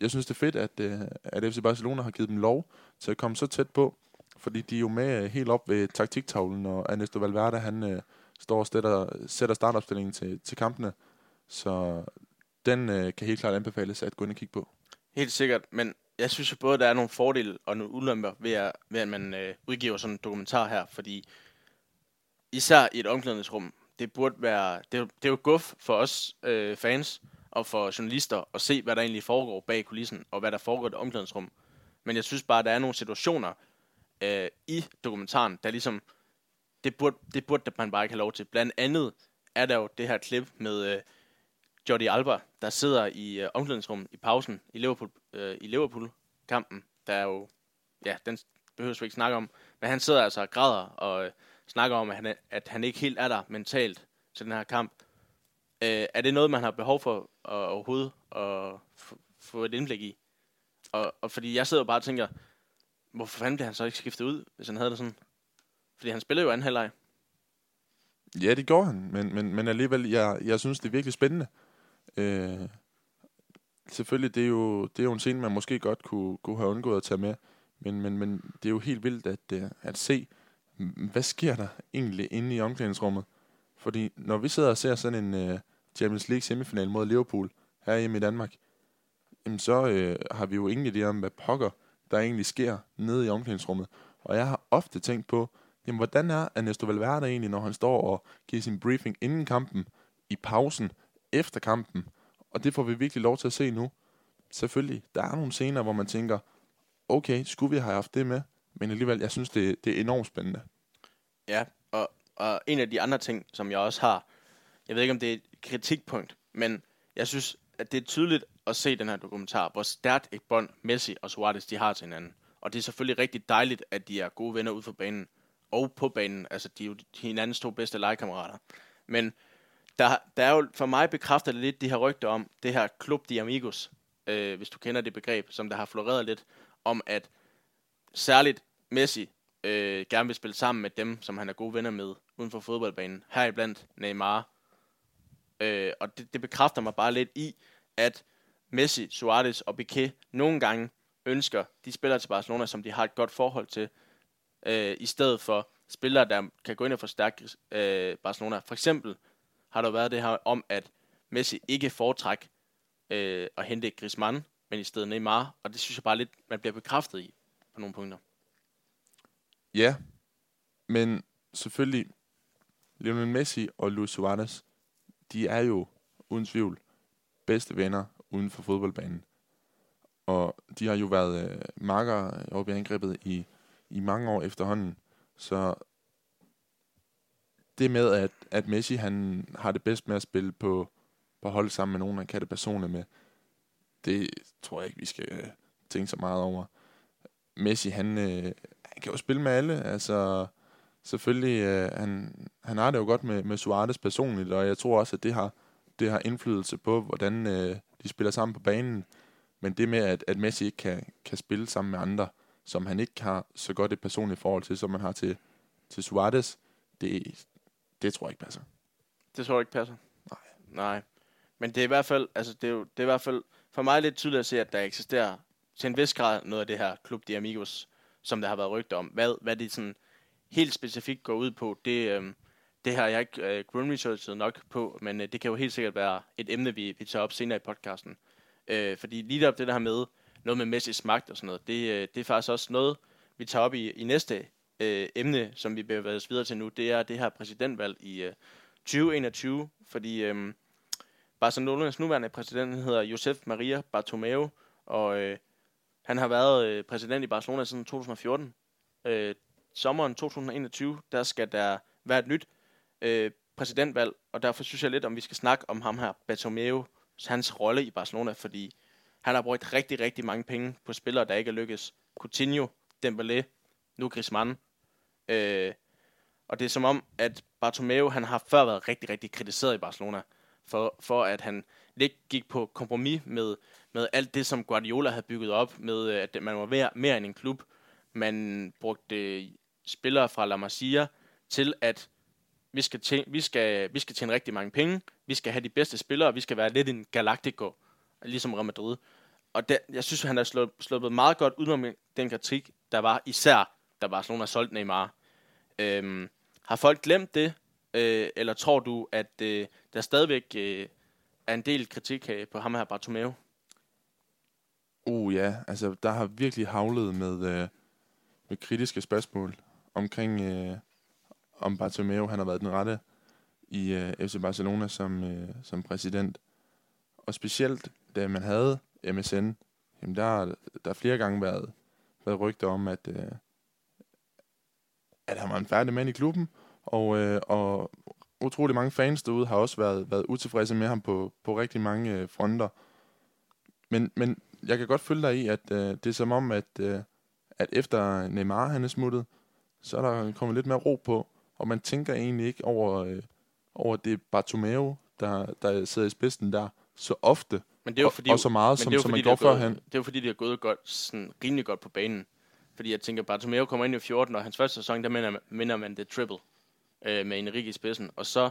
jeg synes, det er fedt, at, øh, at FC Barcelona har givet dem lov til at komme så tæt på, fordi de er jo med øh, helt op ved taktiktavlen, og Ernesto Valverde, han øh, står og sætter, sætter startopstillingen til, til kampene, så den øh, kan helt klart anbefales at gå ind og kigge på. Helt sikkert, men jeg synes jo både, der er nogle fordele og nogle ulemper ved at, ved at man øh, udgiver sådan en dokumentar her, fordi især i et omklædningsrum, det burde være, det, det er jo guf for os øh, fans og for journalister at se, hvad der egentlig foregår bag kulissen, og hvad der foregår i det omklædningsrum. Men jeg synes bare, der er nogle situationer øh, i dokumentaren, der ligesom, det burde, det burde man bare ikke have lov til. Blandt andet er der jo det her klip med øh, Jordi Alba, der sidder i øh, omklædningsrummet i pausen i Liverpool, øh, i Liverpool-kampen. Der er jo, ja, den behøver vi ikke snakke om. Men han sidder altså og græder og øh, snakker om, at han, at han ikke helt er der mentalt til den her kamp. Øh, er det noget, man har behov for at, overhovedet at få et indblik i? Og, og fordi jeg sidder bare og tænker, hvorfor fanden blev han så ikke skiftet ud, hvis han havde det sådan? Fordi han spiller jo anden halvleg. Ja, det gjorde han, men, men, men alligevel, jeg, jeg synes, det er virkelig spændende. Øh, selvfølgelig, det er, jo, det er jo en scene, man måske godt kunne, kunne have undgået at tage med, men, men, men det er jo helt vildt at, øh, at se, hvad sker der egentlig inde i omklædningsrummet? Fordi når vi sidder og ser sådan en uh, Champions League semifinal mod Liverpool her hjemme i Danmark, jamen så øh, har vi jo ingen idé om, hvad pokker der egentlig sker nede i omklædningsrummet. Og jeg har ofte tænkt på, jamen hvordan er Ernesto Valverde egentlig, når han står og giver sin briefing inden kampen, i pausen, efter kampen. Og det får vi virkelig lov til at se nu. Selvfølgelig, der er nogle scener, hvor man tænker, okay, skulle vi have haft det med? Men alligevel, jeg synes, det, det er enormt spændende. Ja, og, og en af de andre ting, som jeg også har, jeg ved ikke, om det er kritikpunkt, men jeg synes, at det er tydeligt at se den her dokumentar, hvor stærkt et bånd Messi og Suarez de har til hinanden. Og det er selvfølgelig rigtig dejligt, at de er gode venner ude for banen og på banen. Altså, de er jo hinandens to bedste legekammerater. Men der, der er jo for mig bekræfter det lidt de her rygter om det her Club de Amigos, øh, hvis du kender det begreb, som der har floreret lidt, om at særligt Messi øh, gerne vil spille sammen med dem, som han er gode venner med uden for fodboldbanen. Heriblandt Neymar. Øh, og det, det bekræfter mig bare lidt i, at Messi, Suarez og Piqué nogle gange ønsker de spillere til Barcelona, som de har et godt forhold til, øh, i stedet for spillere, der kan gå ind og forstærke øh, Barcelona. For eksempel har der været det her om, at Messi ikke foretræk øh, at hente Griezmann, men i stedet Neymar, og det synes jeg bare lidt, man bliver bekræftet i på nogle punkter. Ja, men selvfølgelig, Lionel Messi og Luis Suarez, de er jo uden tvivl bedste venner uden for fodboldbanen. Og de har jo været øh, marker oppe i angrebet i, i mange år efterhånden. Så det med, at, at Messi han har det bedst med at spille på, på hold sammen med nogen, han kan det personligt med, det tror jeg ikke, vi skal øh, tænke så meget over. Messi, han, øh, han kan jo spille med alle. Altså, selvfølgelig, øh, han, han har det jo godt med, med Suarez personligt, og jeg tror også, at det har, det har indflydelse på, hvordan øh, de spiller sammen på banen. Men det med, at, at Messi ikke kan, kan spille sammen med andre, som han ikke har så godt et personligt forhold til, som man har til, til Suarez, det, det tror jeg ikke passer. Det tror jeg ikke passer. Nej. Nej. Men det er i hvert fald, altså det er, jo, det er i hvert fald for mig lidt tydeligt at se, at der eksisterer til en vis grad noget af det her Club de Amigos, som der har været rygter om. Hvad, hvad det sådan helt specifikt går ud på, det, øh, det har jeg ikke øh, grundresearchet nok på, men øh, det kan jo helt sikkert være et emne, vi, vi tager op senere i podcasten. Øh, fordi lige op det der med noget med Messis magt og sådan noget, det, øh, det er faktisk også noget, vi tager op i, i næste øh, emne, som vi bevæger os videre til nu. Det er det her præsidentvalg i øh, 2021, fordi øh, Barcelonas nuværende præsident hedder Josep Maria Bartomeu, og øh, han har været øh, præsident i Barcelona siden 2014. Øh, sommeren 2021, der skal der være et nyt øh, præsidentvalg, og derfor synes jeg lidt, om vi skal snakke om ham her, Bartomeu, hans rolle i Barcelona, fordi han har brugt rigtig, rigtig mange penge på spillere, der ikke er lykkes. Coutinho, Dembélé, nu Griezmann. Øh, og det er som om, at Bartomeu, han har før været rigtig, rigtig kritiseret i Barcelona, for, for at han lidt gik på kompromis med, med alt det, som Guardiola havde bygget op, med at man var mere, mere end en klub. Man brugte øh, spillere fra La Masia til at vi skal, tjene, vi, skal, vi skal tjene rigtig mange penge, vi skal have de bedste spillere, vi skal være lidt en Galactico, ligesom Real Madrid. Og der, jeg synes, han har slået, slået meget godt ud den kritik, der var især, da Barcelona solgte Neymar. Øhm, har folk glemt det, øh, eller tror du, at øh, der stadigvæk øh, er en del kritik øh, på ham her, Bartomeu? Uh ja, altså der har virkelig havlet med, øh, med kritiske spørgsmål omkring, øh, om Bartomeu han har været den rette i øh, FC Barcelona som, øh, som præsident. Og specielt da man havde MSN, jamen der har der flere gange været, været rygter om, at, øh, at han var en færdig mand i klubben, og, øh, og utrolig mange fans derude har også været, været utilfredse med ham på, på rigtig mange øh, fronter. Men, men jeg kan godt følge dig i, at øh, det er som om, at, øh, at efter Neymar han er smuttet, så er der kommet lidt mere ro på, og man tænker egentlig ikke over, øh, over, det Bartomeu, der, der sidder i spidsen der så ofte, Men det er jo og, fordi, og så meget, som, det er jo som fordi, man gjorde førhen. Det er jo fordi, det er gået godt, sådan, rimelig godt på banen. Fordi jeg tænker, Bartomeu kommer ind i 14, og hans første sæson, der minder, man- minder man det triple øh, med Enrique i spidsen. Og så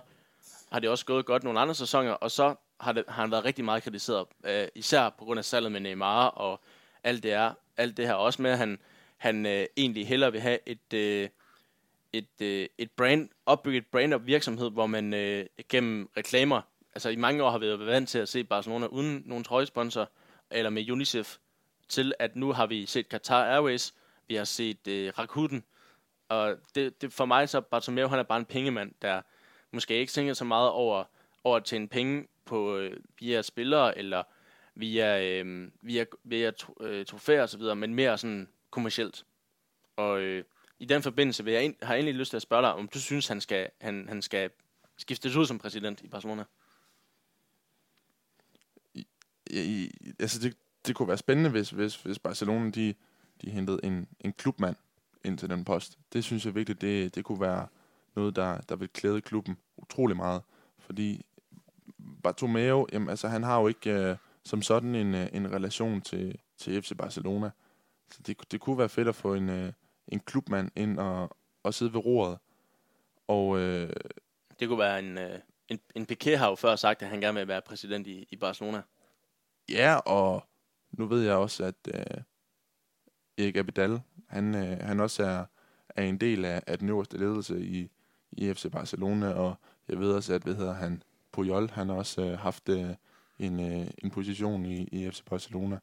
har det også gået godt nogle andre sæsoner, og så har, det, har han været rigtig meget kritiseret. Øh, især på grund af salget med Neymar og alt det, er, alt det her. Også med, at han, han øh, egentlig hellere vil have et, øh, et, øh, et brand, opbygget brand og virksomhed, hvor man øh, gennem reklamer, altså i mange år har vi været vant til at se Barcelona uden nogen trøjesponsor, eller med UNICEF, til at nu har vi set Qatar Airways, vi har set øh, Rakuten, og det, det, for mig så Bartomeu, han er bare en pengemand, der måske ikke tænker så meget over, over at tjene penge på, øh, via spillere, eller via, øh, via, via øh, trofæer og så videre, men mere sådan kommercielt. Og øh, i den forbindelse vil jeg, en, har jeg egentlig lyst til at spørge dig, om du synes, han skal, han, han skal skiftes ud som præsident i Barcelona? i, i, altså det, det kunne være spændende, hvis, hvis, hvis Barcelona de, de hentede en, en klubmand ind til den post. Det synes jeg virkelig, det, det kunne være noget, der, der vil klæde klubben utrolig meget. Fordi Bartomeu, jamen, altså, han har jo ikke øh, som sådan en, øh, en relation til, til FC Barcelona. Så det, det kunne være fedt at få en, øh, en klubmand ind og, og sidde ved roret. Og øh, Det kunne være en, øh, en, en Piqué har jo før sagt, at han gerne vil være præsident i, i Barcelona. Ja, og nu ved jeg også, at øh, Erik Abidal, han, øh, han også er, er en del af, af den øverste ledelse i, i FC Barcelona, og jeg ved også, at hvad hedder han, Puyol, han har også øh, haft øh, en, øh, en position i, i FC Barcelona.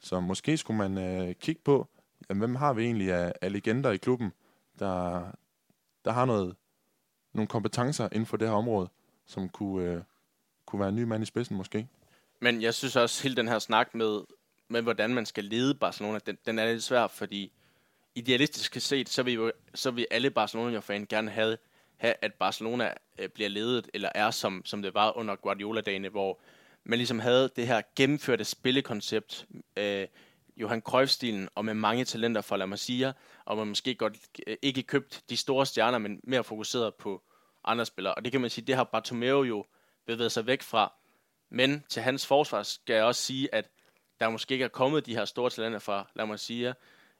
Så måske skulle man øh, kigge på, jamen, hvem har vi egentlig af, af legender i klubben, der, der har noget, nogle kompetencer inden for det her område, som kunne, øh, kunne være en ny mand i spidsen måske. Men jeg synes også, hele den her snak med, med hvordan man skal lede Barcelona, den, den er lidt svær, fordi idealistisk set, så vil, jo, så vil alle Barcelona-fan gerne have, have, at Barcelona øh, bliver ledet, eller er som, som det var under Guardiola-dagene, hvor man ligesom havde det her gennemførte spillekoncept, øh, Johan Cruyff-stilen, og med mange talenter fra La Masia, og man måske godt øh, ikke købt de store stjerner, men mere fokuseret på andre spillere. Og det kan man sige, det har Bartomeu jo bevæget sig væk fra. Men til hans forsvar skal jeg også sige, at der måske ikke er kommet de her store talenter fra La Masia.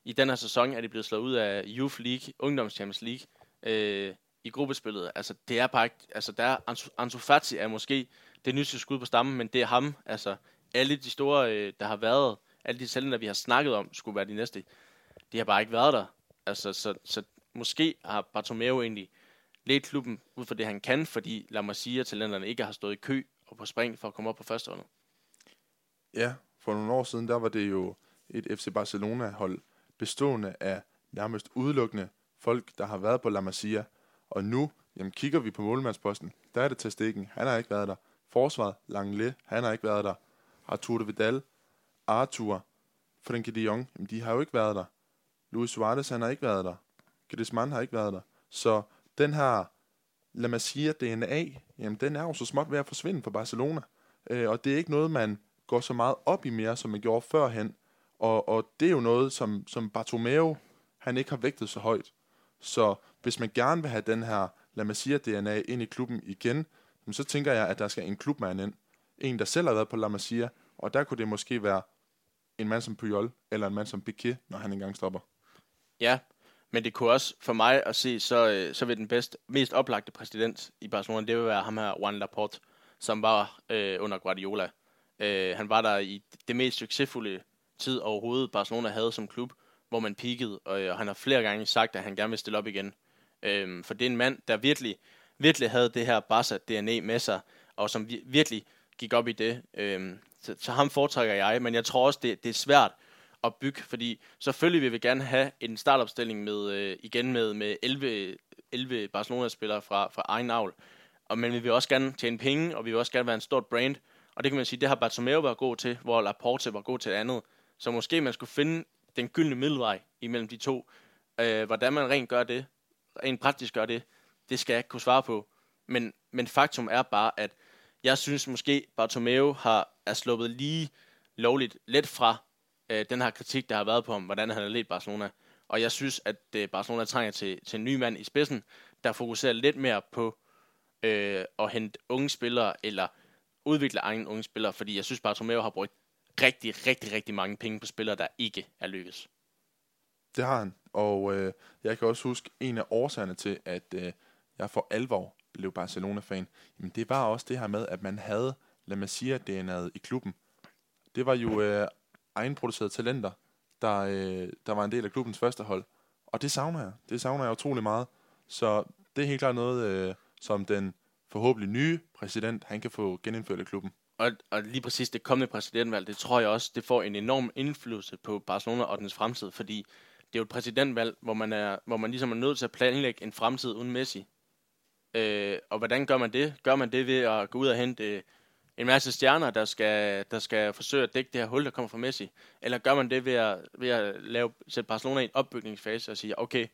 I den her sæson er de blevet slået ud af Youth League, Ungdoms Champions League, øh, i gruppespillet. Altså, det er bare ikke, altså, der er Ansu, Ansu Fati er måske det nyeste skud på stammen, men det er ham. Altså, alle de store, øh, der har været, alle de talenter, vi har snakket om, skulle være de næste. De har bare ikke været der. Altså, så, så måske har Bartomeu egentlig ledt klubben ud for det, han kan, fordi La Masia-talenterne ikke har stået i kø og på spring for at komme op på førsteholdet. Ja, for nogle år siden, der var det jo et FC Barcelona-hold bestående af nærmest udelukkende folk, der har været på La Masia. Og nu, jamen kigger vi på målmandsposten, der er det til stikken. Han har ikke været der. Forsvaret, Langley, han har ikke været der. Artur de Vidal, Arthur, Frenkie de Jong, jamen de har jo ikke været der. Luis Suarez, han har ikke været der. Griezmann har ikke været der. Så den her La Masia DNA, jamen den er jo så småt ved at forsvinde for Barcelona. Øh, og det er ikke noget, man går så meget op i mere, som man gjorde førhen. Og, og det er jo noget, som, som Bartomeu, han ikke har vægtet så højt. Så hvis man gerne vil have den her La Masia-DNA ind i klubben igen, men så tænker jeg, at der skal en klubmand ind. En, der selv har været på La Masia, og der kunne det måske være en mand som Puyol, eller en mand som Piqué, når han engang stopper. Ja, men det kunne også for mig at se, så, øh, så vil den bedste, mest oplagte præsident i Barcelona, det vil være ham her, Juan Laporte, som var øh, under Guardiola. Øh, han var der i det mest succesfulde tid overhovedet, Barcelona havde som klub, hvor man peakede, og øh, og han har flere gange sagt, at han gerne vil stille op igen. Øh, for det er en mand, der virkelig, virkelig havde det her Barca-DNA med sig, og som vi- virkelig gik op i det. Øhm, så, så ham foretrækker jeg, men jeg tror også, det, det er svært at bygge, fordi selvfølgelig vil vi gerne have en startopstilling med, øh, igen med, med 11, 11 Barcelona-spillere fra, fra egen avl, og, men vi vil også gerne tjene penge, og vi vil også gerne være en stort brand, og det kan man sige, det har Bartomeu været god til, hvor Laporte var god til det andet. Så måske man skulle finde den gyldne middelvej imellem de to. Øh, hvordan man rent gør det, rent praktisk gør det, det skal jeg ikke kunne svare på. Men, men faktum er bare, at jeg synes måske, Bartomeu har, er sluppet lige lovligt let fra øh, den her kritik, der har været på ham, hvordan han har ledt Barcelona. Og jeg synes, at øh, Barcelona trænger til, til en ny mand i spidsen, der fokuserer lidt mere på øh, at hente unge spillere, eller udvikle egen unge spillere, fordi jeg synes, Bartomeu har brugt rigtig, rigtig, rigtig mange penge på spillere, der ikke er lykkes. Det har han, og øh, jeg kan også huske en af årsagerne til, at øh, jeg for alvor blev Barcelona-fan, jamen det var også det her med, at man havde La Masia-DNA'et i klubben. Det var jo øh, egenproducerede talenter, der, øh, der var en del af klubbens første hold. Og det savner jeg. Det savner jeg utrolig meget. Så det er helt klart noget, øh, som den forhåbentlig nye præsident, han kan få genindført i klubben. Og, og lige præcis det kommende præsidentvalg, det tror jeg også, det får en enorm indflydelse på Barcelona og dens fremtid, fordi det er jo et præsidentvalg, hvor man, er, hvor man ligesom er nødt til at planlægge en fremtid uden Messi. Øh, og hvordan gør man det? Gør man det ved at gå ud og hente øh, en masse stjerner, der skal, der skal forsøge at dække det her hul, der kommer fra Messi? Eller gør man det ved at, ved at lave, sætte Barcelona i en opbygningsfase og sige, okay,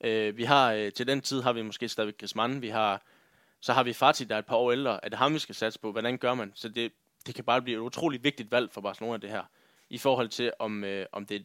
øh, vi har, øh, til den tid har vi måske stadigvæk Griezmann, vi har, så har vi Fati, der er et par år ældre. Er det ham, vi skal satse på? Hvordan gør man? Så det, det kan bare blive et utroligt vigtigt valg for Barcelona, det her. I forhold til, om, øh, om det,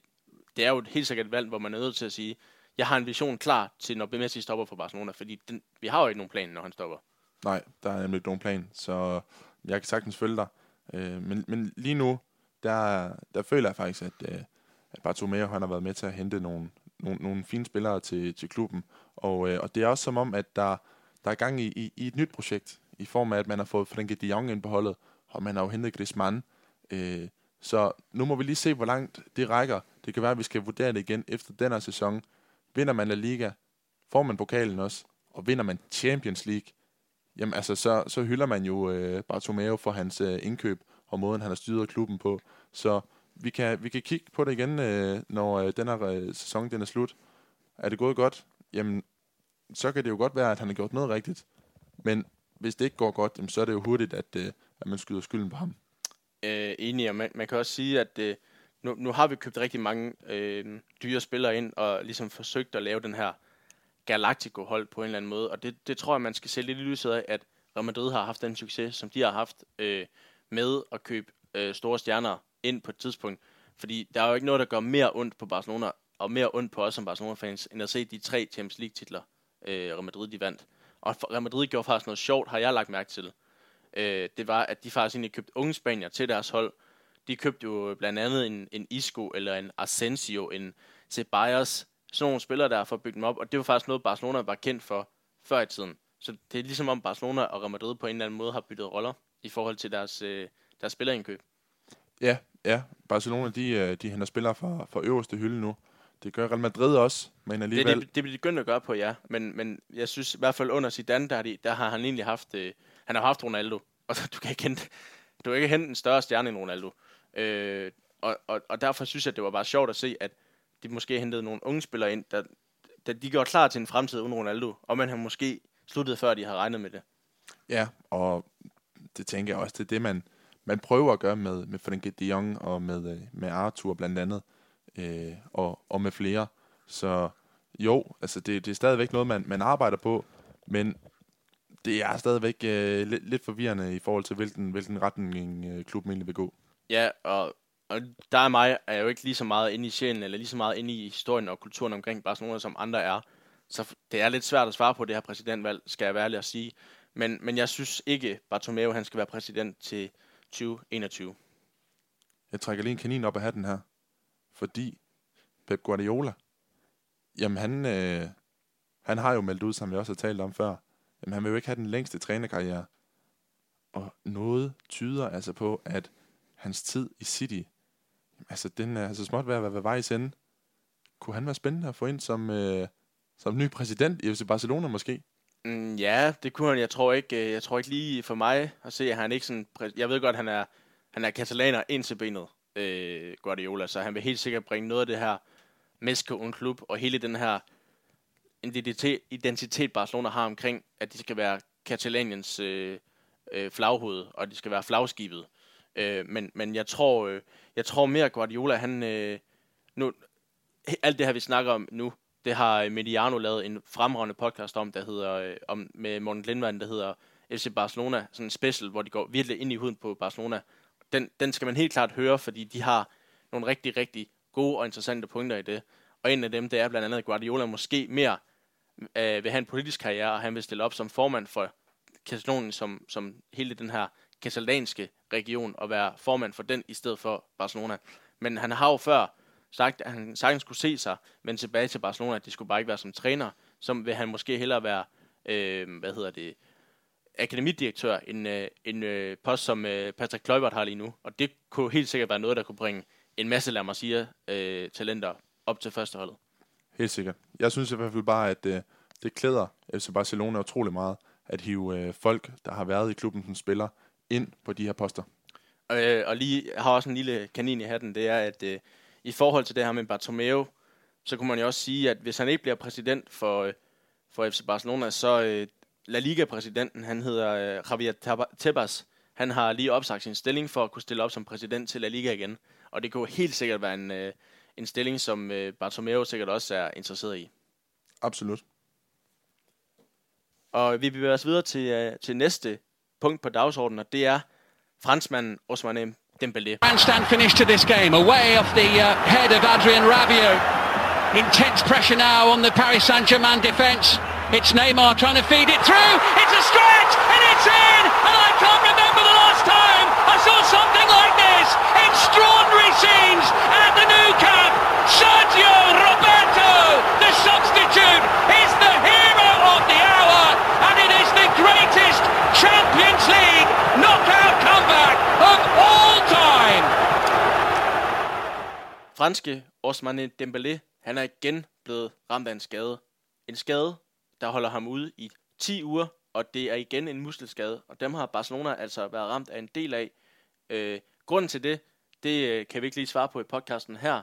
det er jo et helt sikkert et valg, hvor man er nødt til at sige, jeg har en vision klar til, når Messi stopper for Barcelona, fordi den, vi har jo ikke nogen plan, når han stopper. Nej, der er nemlig ikke nogen plan, så jeg kan sagtens følge dig. Øh, men, men lige nu, der, der føler jeg faktisk, at, øh, at Bartomeu han har været med til at hente nogle, nogle, nogle fine spillere til, til klubben. Og, øh, og det er også som om, at der, der er gang i, i, i et nyt projekt, i form af, at man har fået Frenkie de Jong ind på holdet, og man har jo hentet Griezmann. Øh, så nu må vi lige se, hvor langt det rækker. Det kan være, at vi skal vurdere det igen efter den her sæson. Vinder man La Liga, får man pokalen også, og vinder man Champions League, jamen altså, så, så hylder man jo øh, Bartomeu for hans øh, indkøb og måden, han har styret klubben på. Så vi kan, vi kan kigge på det igen, øh, når øh, den her øh, sæson den er slut. Er det gået godt? Jamen, så kan det jo godt være, at han har gjort noget rigtigt. Men hvis det ikke går godt, jamen, så er det jo hurtigt, at, øh, at man skyder skylden på ham. Øh, enig, og man, man kan også sige, at øh, nu, nu har vi købt rigtig mange øh, dyre spillere ind, og ligesom forsøgt at lave den her Galactico-hold på en eller anden måde. Og det, det tror jeg, man skal se lidt i lyset af, at Real Madrid har haft den succes, som de har haft øh, med at købe øh, store stjerner ind på et tidspunkt. Fordi der er jo ikke noget, der gør mere ondt på Barcelona, og mere ondt på os som Barcelona-fans, end at se de tre Champions League-titler, øh, Real Madrid de vandt. Og Real Madrid gjorde faktisk noget sjovt, har jeg lagt mærke til. Øh, det var, at de faktisk egentlig købte unge spanier til deres hold. De købte jo blandt andet en, en Isco, eller en Asensio, en Ceballos, sådan nogle spillere der for at bygge dem op, og det var faktisk noget, Barcelona var kendt for før i tiden. Så det er ligesom om Barcelona og Real Madrid på en eller anden måde har byttet roller i forhold til deres, øh, deres spillerindkøb. Ja, ja. Barcelona, de, øh, de henter spillere fra, fra øverste hylde nu. Det gør Real Madrid også, men alligevel... Det, det, det bliver de begyndt at gøre på, ja. Men, men jeg synes i hvert fald under Zidane, der, de, der har han egentlig haft... Øh, han har haft Ronaldo, og du kan ikke hente, du kan ikke hente en større stjerne end Ronaldo. Øh, og, og, og derfor synes jeg, det var bare sjovt at se, at de måske hentede nogle unge spillere ind, der, der de gjorde klar til en fremtid uden Ronaldo, og man har måske sluttet før de har regnet med det. Ja, og det tænker jeg også, det er det, man, man prøver at gøre med, med Frenkie de Jong og med, øh, med Arthur blandt andet, øh, og, og med flere. Så jo, altså det, det er stadigvæk noget, man, man arbejder på, men det er stadigvæk øh, lidt, lidt forvirrende i forhold til, hvilken, hvilken retning øh, klubben egentlig vil gå. Ja, og og der er mig er jo ikke lige så meget inde i sjælen, eller lige så meget inde i historien og kulturen omkring Barcelona, som andre er. Så det er lidt svært at svare på det her præsidentvalg, skal jeg være ærlig at sige. Men, men jeg synes ikke, Bartomeu han skal være præsident til 2021. Jeg trækker lige en kanin op af hatten her, fordi Pep Guardiola, jamen han, øh, han har jo meldt ud, som vi også har talt om før, jamen han vil jo ikke have den længste trænerkarriere. Og noget tyder altså på, at hans tid i City altså, den er altså småt ved at være ved vejs ende. Kunne han være spændende at få ind som, øh, som ny præsident i FC Barcelona måske? Mm, ja, det kunne han. Jeg tror ikke, øh, jeg tror ikke lige for mig at se, at han ikke sådan... Jeg ved godt, han er, han er katalaner ind til benet, øh, Guardiola, så han vil helt sikkert bringe noget af det her Mexico en klub, og hele den her identitet, identitet Barcelona har omkring, at de skal være Katalaniens øh, øh, flaghoved, og de skal være flagskibet. Øh, men, men jeg tror, øh, jeg tror mere Guardiola, han... Øh, nu, alt det her, vi snakker om nu, det har øh, Mediano lavet en fremragende podcast om, der hedder, øh, om, med Morten Lindvand, der hedder FC Barcelona, sådan en special, hvor de går virkelig ind i huden på Barcelona. Den, den skal man helt klart høre, fordi de har nogle rigtig, rigtig gode og interessante punkter i det. Og en af dem, det er blandt andet, at Guardiola måske mere øh, vil have en politisk karriere, og han vil stille op som formand for Katalonien som, som hele den her katalanske region og være formand for den i stedet for Barcelona. Men han har jo før sagt, at han sagtens skulle se sig vende tilbage til Barcelona, at det skulle bare ikke være som træner. som vil han måske hellere være, øh, hvad hedder det, akademidirektør, en, øh, en øh, post, som øh, Patrick Kluivert har lige nu. Og det kunne helt sikkert være noget, der kunne bringe en masse, lad mig sige, øh, talenter op til førsteholdet. Helt sikkert. Jeg synes i hvert fald bare, at øh, det klæder FC Barcelona utrolig meget, at hive øh, folk, der har været i klubben som spiller, ind på de her poster. Øh, og lige har også en lille kanin i hatten, det er, at øh, i forhold til det her med Bartomeu, så kunne man jo også sige, at hvis han ikke bliver præsident for, øh, for FC Barcelona, så øh, La Liga-præsidenten, han hedder øh, Javier Tebas, han har lige opsagt sin stilling for at kunne stille op som præsident til La Liga igen. Og det kunne helt sikkert være en, øh, en stilling, som øh, Bartomeu sikkert også er interesseret i. Absolut. Og vi bevæger os videre til, øh, til næste punkt på dagsordenen, og det er franskmanden Ousmane Dembélé. Grandstand finish to this game, away off the uh, head of Adrian Rabiot. Intense pressure now on the Paris Saint-Germain defence. It's Neymar trying to feed it through. It's a stretch and it's in. And I can't remember the last time I saw something like this. Extraordinary scenes at the new camp. Sergio Roberto, the substitute, is the hero of the hour, and it is the greatest Champions Franske Ousmane Dembélé, han er igen blevet ramt af en skade. En skade, der holder ham ude i 10 uger, og det er igen en muskelskade, og dem har Barcelona altså været ramt af en del af. Øh, grunden til det, det øh, kan vi ikke lige svare på i podcasten her.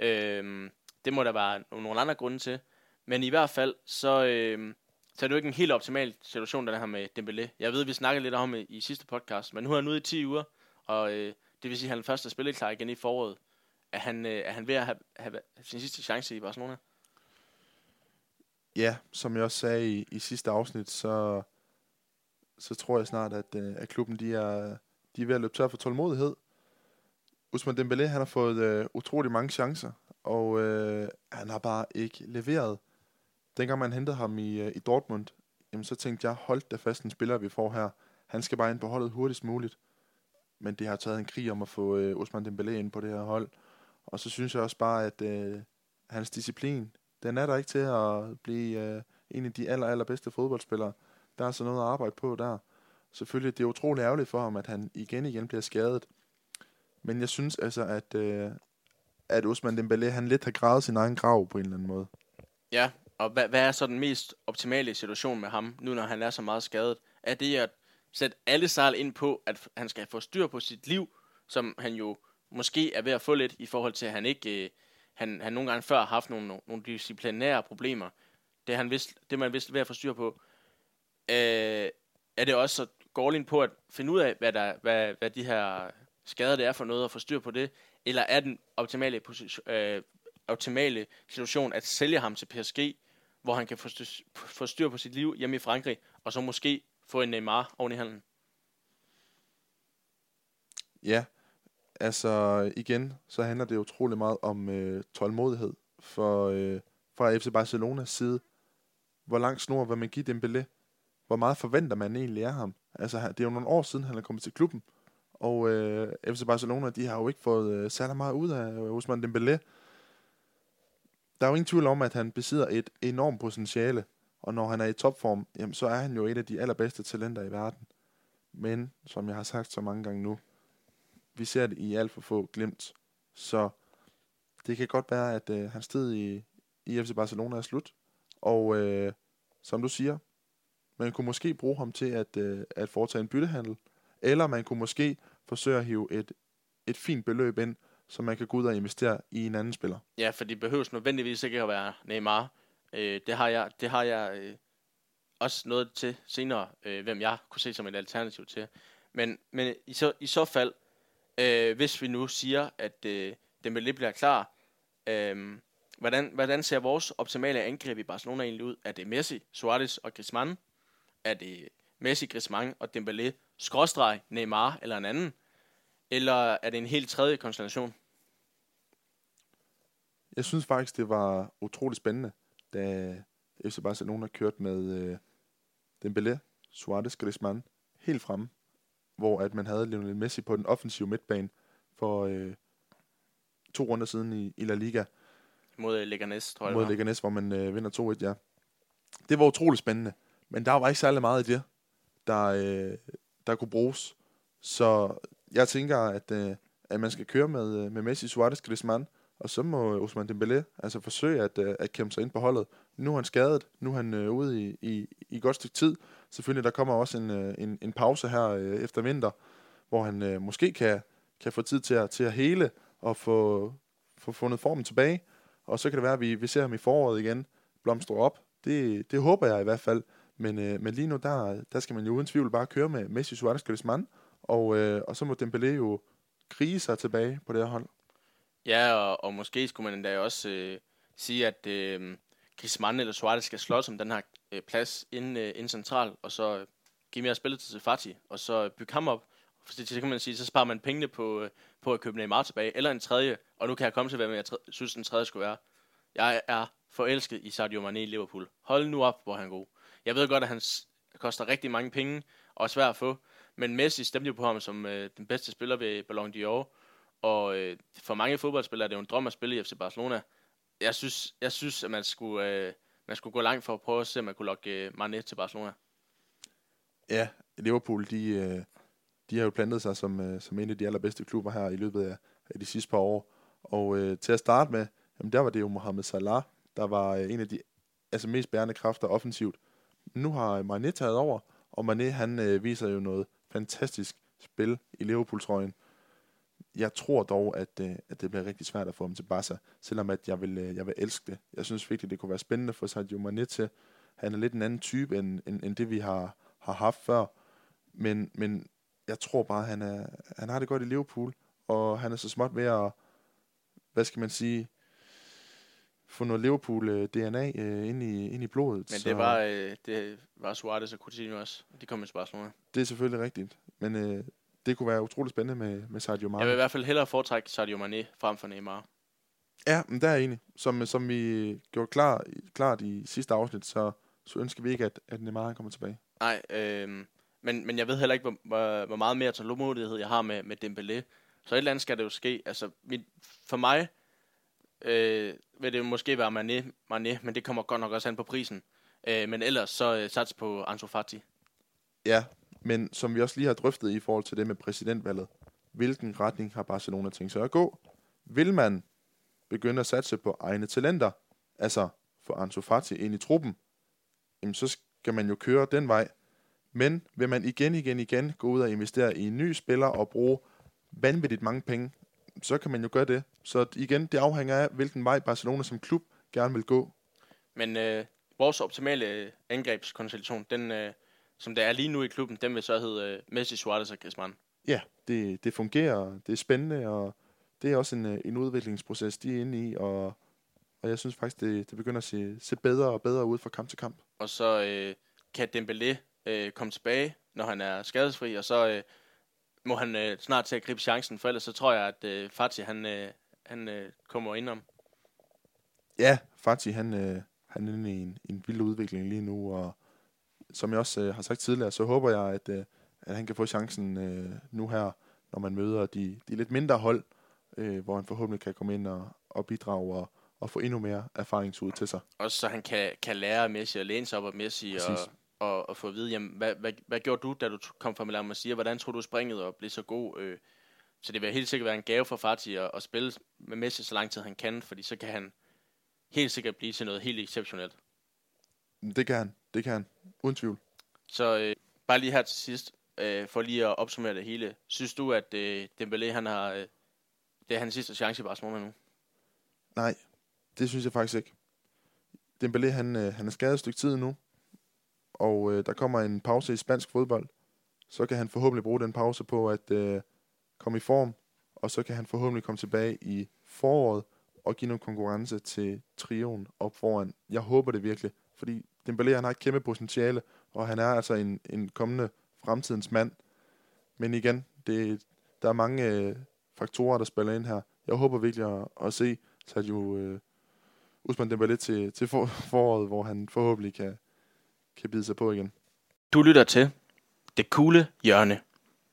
Øh, det må der være nogle andre grunde til. Men i hvert fald, så, øh, så er det jo ikke en helt optimal situation, den her med Dembélé. Jeg ved, vi snakkede lidt om det i sidste podcast, men nu er han ude i 10 uger, og øh, det vil sige, at han først er spilleklar igen i foråret. Er han, øh, er han ved at have, have sin sidste chance i Barcelona? Ja, som jeg også sagde i, i sidste afsnit, så, så tror jeg snart, at, øh, at klubben de er, de er ved at løbe tør for tålmodighed. Usman Dembélé, han har fået øh, utrolig mange chancer, og øh, han har bare ikke leveret. Dengang man hentede ham i, øh, i Dortmund, jamen, så tænkte jeg, hold da fast en spiller, vi får her. Han skal bare ind på holdet hurtigst muligt. Men det har taget en krig om at få øh, Usman Dembélé ind på det her hold. Og så synes jeg også bare, at øh, hans disciplin, den er der ikke til at blive øh, en af de aller, allerbedste fodboldspillere. Der er så noget at arbejde på der. Selvfølgelig, det er utrolig ærgerligt for ham, at han igen igen bliver skadet. Men jeg synes altså, at, øh, at Osman Dembélé, han lidt har gravet sin egen grav på en eller anden måde. Ja, og hvad, hvad er så den mest optimale situation med ham, nu når han er så meget skadet? Er det at sætte alle sejl ind på, at han skal få styr på sit liv, som han jo måske er ved at få lidt i forhold til, at han ikke... Øh, han, han nogle gange før har haft nogle, nogle disciplinære problemer. Det, han vidst, det man vidste ved at få styr på. Øh, er det også så går på at finde ud af, hvad, der, hvad, hvad de her skader det er for noget, at få styr på det? Eller er den optimale, position, øh, optimale situation at sælge ham til PSG, hvor han kan få styr, få styr på sit liv hjemme i Frankrig, og så måske få en Neymar oven i handen? Ja, altså igen, så handler det utrolig meget om øh, tålmodighed for, øh, fra FC Barcelonas side. Hvor lang snor vil man give Dembélé? Hvor meget forventer man egentlig af ham? Altså, det er jo nogle år siden, han er kommet til klubben. Og øh, FC Barcelona, de har jo ikke fået øh, særlig meget ud af øh, Ousmane Dembélé. Der er jo ingen tvivl om, at han besidder et enormt potentiale. Og når han er i topform, jamen, så er han jo et af de allerbedste talenter i verden. Men, som jeg har sagt så mange gange nu, vi ser det i alt for få glemt. Så det kan godt være, at øh, hans tid i, i FC Barcelona er slut. Og øh, som du siger, man kunne måske bruge ham til at, øh, at foretage en byttehandel. Eller man kunne måske forsøge at hive et, et fint beløb ind, så man kan gå ud og investere i en anden spiller. Ja, for det behøves nødvendigvis ikke at være Neymar. Øh, det har jeg, det har jeg øh, også noget til senere, øh, hvem jeg kunne se som et alternativ til. Men, men i, så, i så fald, øh, hvis vi nu siger, at øh, Dembélé bliver klar, øh, hvordan, hvordan ser vores optimale angreb i Barcelona egentlig ud? Er det Messi, Suarez og Griezmann? Er det Messi, Griezmann og Dembélé, skråstreg, Neymar eller en anden? Eller er det en helt tredje konstellation? Jeg synes faktisk, det var utrolig spændende, da FC Barcelona kørte med øh, Dembélé, Suarez, Griezmann helt fremme, hvor at man havde Lionel Messi på den offensive midtbane for øh, to runder siden i, i La Liga Mod øh, Leganes, tror jeg, mod. Leganes, hvor man øh, vinder 2-1, ja. Det var utroligt spændende, men der var ikke særlig meget i det, der, øh, der kunne bruges. Så jeg tænker, at, øh, at man skal køre med, øh, med Messi, Suarez, Griezmann, og så må Ousmane Dembélé altså forsøge at, øh, at kæmpe sig ind på holdet. Nu er han skadet, nu er han øh, ude i, i, i godt stykke tid. Selvfølgelig, der kommer også en, øh, en, en pause her øh, efter vinter, hvor han øh, måske kan, kan få tid til at, til at hele og få, få fundet formen tilbage. Og så kan det være, at vi, vi ser ham i foråret igen blomstre op. Det, det håber jeg i hvert fald. Men, øh, men lige nu, der, der skal man jo uden tvivl bare køre med Messi, Suarez, Griezmann. Og, øh, og så må Dembélé jo krige sig tilbage på det her hold. Ja, og, og måske skulle man endda også øh, sige, at øh, Griezmann eller Suarez skal slås om den her øh, plads inden, øh, inden central, og så øh, give mere spilletid til Fati, og så bygge ham op. For det, så kan man sige, så sparer man pengene på, øh, på at købe Neymar tilbage, eller en tredje, og nu kan jeg komme til, hvad jeg synes, den tredje skulle være. Jeg er forelsket i Sadio Mane i Liverpool. Hold nu op, hvor han er god. Jeg ved godt, at han s- koster rigtig mange penge, og er svær at få, men Messi stemte jo på ham som øh, den bedste spiller ved Ballon d'Or, og øh, for mange fodboldspillere er det jo en drøm at spille i FC Barcelona. Jeg synes, jeg synes at man skulle, øh, man skulle gå langt for at prøve at se, om man kunne lokke øh, Mane til Barcelona. Ja, Liverpool, de, øh, de har jo plantet sig som, øh, som en af de allerbedste klubber her i løbet af, af de sidste par år. Og øh, til at starte med, jamen der var det jo Mohamed Salah, der var øh, en af de altså, mest bærende kræfter offensivt. Nu har Mané taget over, og Mané han øh, viser jo noget fantastisk spil i Liverpool-trøjen. Jeg tror dog, at, øh, at det bliver rigtig svært at få ham til Barca, selvom at jeg vil, øh, jeg vil elske det. Jeg synes virkelig, det kunne være spændende for Sadio Mané til. Han er lidt en anden type, end, end, end det vi har, har haft før. Men, men jeg tror bare, han, er, han har det godt i Liverpool, og han er så småt ved at, hvad skal man sige, få noget Liverpool-DNA øh, ind, i, ind i blodet. Men så det var, øh, det var Suarez og Coutinho også. De kom til Barcelona. det er selvfølgelig rigtigt. Men øh, det kunne være utroligt spændende med, med Sadio Mane. Jeg vil i hvert fald hellere foretrække Sadio Mane frem for Neymar. Ja, men der er enig. Som, som vi gjorde klar, klart i sidste afsnit, så, så ønsker vi ikke, at, at Neymar kommer tilbage. Nej, øh, men, men jeg ved heller ikke, hvor, hvor, hvor meget mere tålmodighed jeg har med, med Dembélé. Så et eller andet skal det jo ske. Altså, mit, for mig øh, vil det jo måske være Mané, Mané, men det kommer godt nok også an på prisen. Øh, men ellers så øh, sats på Ansu Fati. Ja, men som vi også lige har drøftet i forhold til det med præsidentvalget, hvilken retning har Barcelona tænkt sig at gå? Vil man begynde at satse på egne talenter, altså få Ansu Fati ind i truppen, jamen så skal man jo køre den vej. Men vil man igen, igen, igen gå ud og investere i en ny spiller og bruge vanvittigt mange penge, så kan man jo gøre det. Så igen, det afhænger af, hvilken vej Barcelona som klub gerne vil gå. Men øh, vores optimale øh, angrebskonstellation, den, øh, som det er lige nu i klubben, den vil så hedde øh, Messi, Suarez og Griezmann. ja, det, det fungerer, det er spændende, og det er også en, øh, en udviklingsproces, de er inde i, og, og jeg synes faktisk, det, det begynder at se, se bedre og bedre ud fra kamp til kamp. Og så øh, kan Dembélé øh, komme tilbage, når han er skadesfri, og så øh, må han øh, snart til at gribe chancen, for ellers så tror jeg, at øh, Fati han, øh, han øh, kommer indenom. Ja, Fati, han, øh, han er inde i en, en vild udvikling lige nu, og som jeg også øh, har sagt tidligere, så håber jeg, at, øh, at han kan få chancen øh, nu her, når man møder de, de lidt mindre hold, øh, hvor han forhåbentlig kan komme ind og, og bidrage og, og få endnu mere erfaringsud til sig. Også så han kan, kan lære Messi at læne sig op af Messi og, Præcis. og, og få at vide, jamen, hvad, hvad, hvad gjorde du, da du kom fra Milan Masia? Hvordan tror du springet og blev så god? Øh, så det vil helt sikkert være en gave for Fati at, at spille med Messi så lang tid han kan, fordi så kan han helt sikkert blive til noget helt exceptionelt. Det kan han, det kan han, uden tvivl. Så øh, bare lige her til sidst, øh, for lige at opsummere det hele. Synes du, at øh, Dembélé, han har, øh, det er hans sidste chance i Barcelona nu? Nej, det synes jeg faktisk ikke. Dembélé, han, øh, han er skadet et stykke tid nu, og øh, der kommer en pause i spansk fodbold. Så kan han forhåbentlig bruge den pause på at øh, komme i form, og så kan han forhåbentlig komme tilbage i foråret og give noget konkurrence til trioen op foran. Jeg håber det virkelig, fordi Dembélé han har et kæmpe potentiale, og han er altså en, en kommende fremtidens mand. Men igen, det, der er mange øh, faktorer, der spiller ind her. Jeg håber virkelig at, at se Sergio øh, Usman Dembélé til, til for, foråret, hvor han forhåbentlig kan, kan bide sig på igen. Du lytter til Det Kule Hjørne.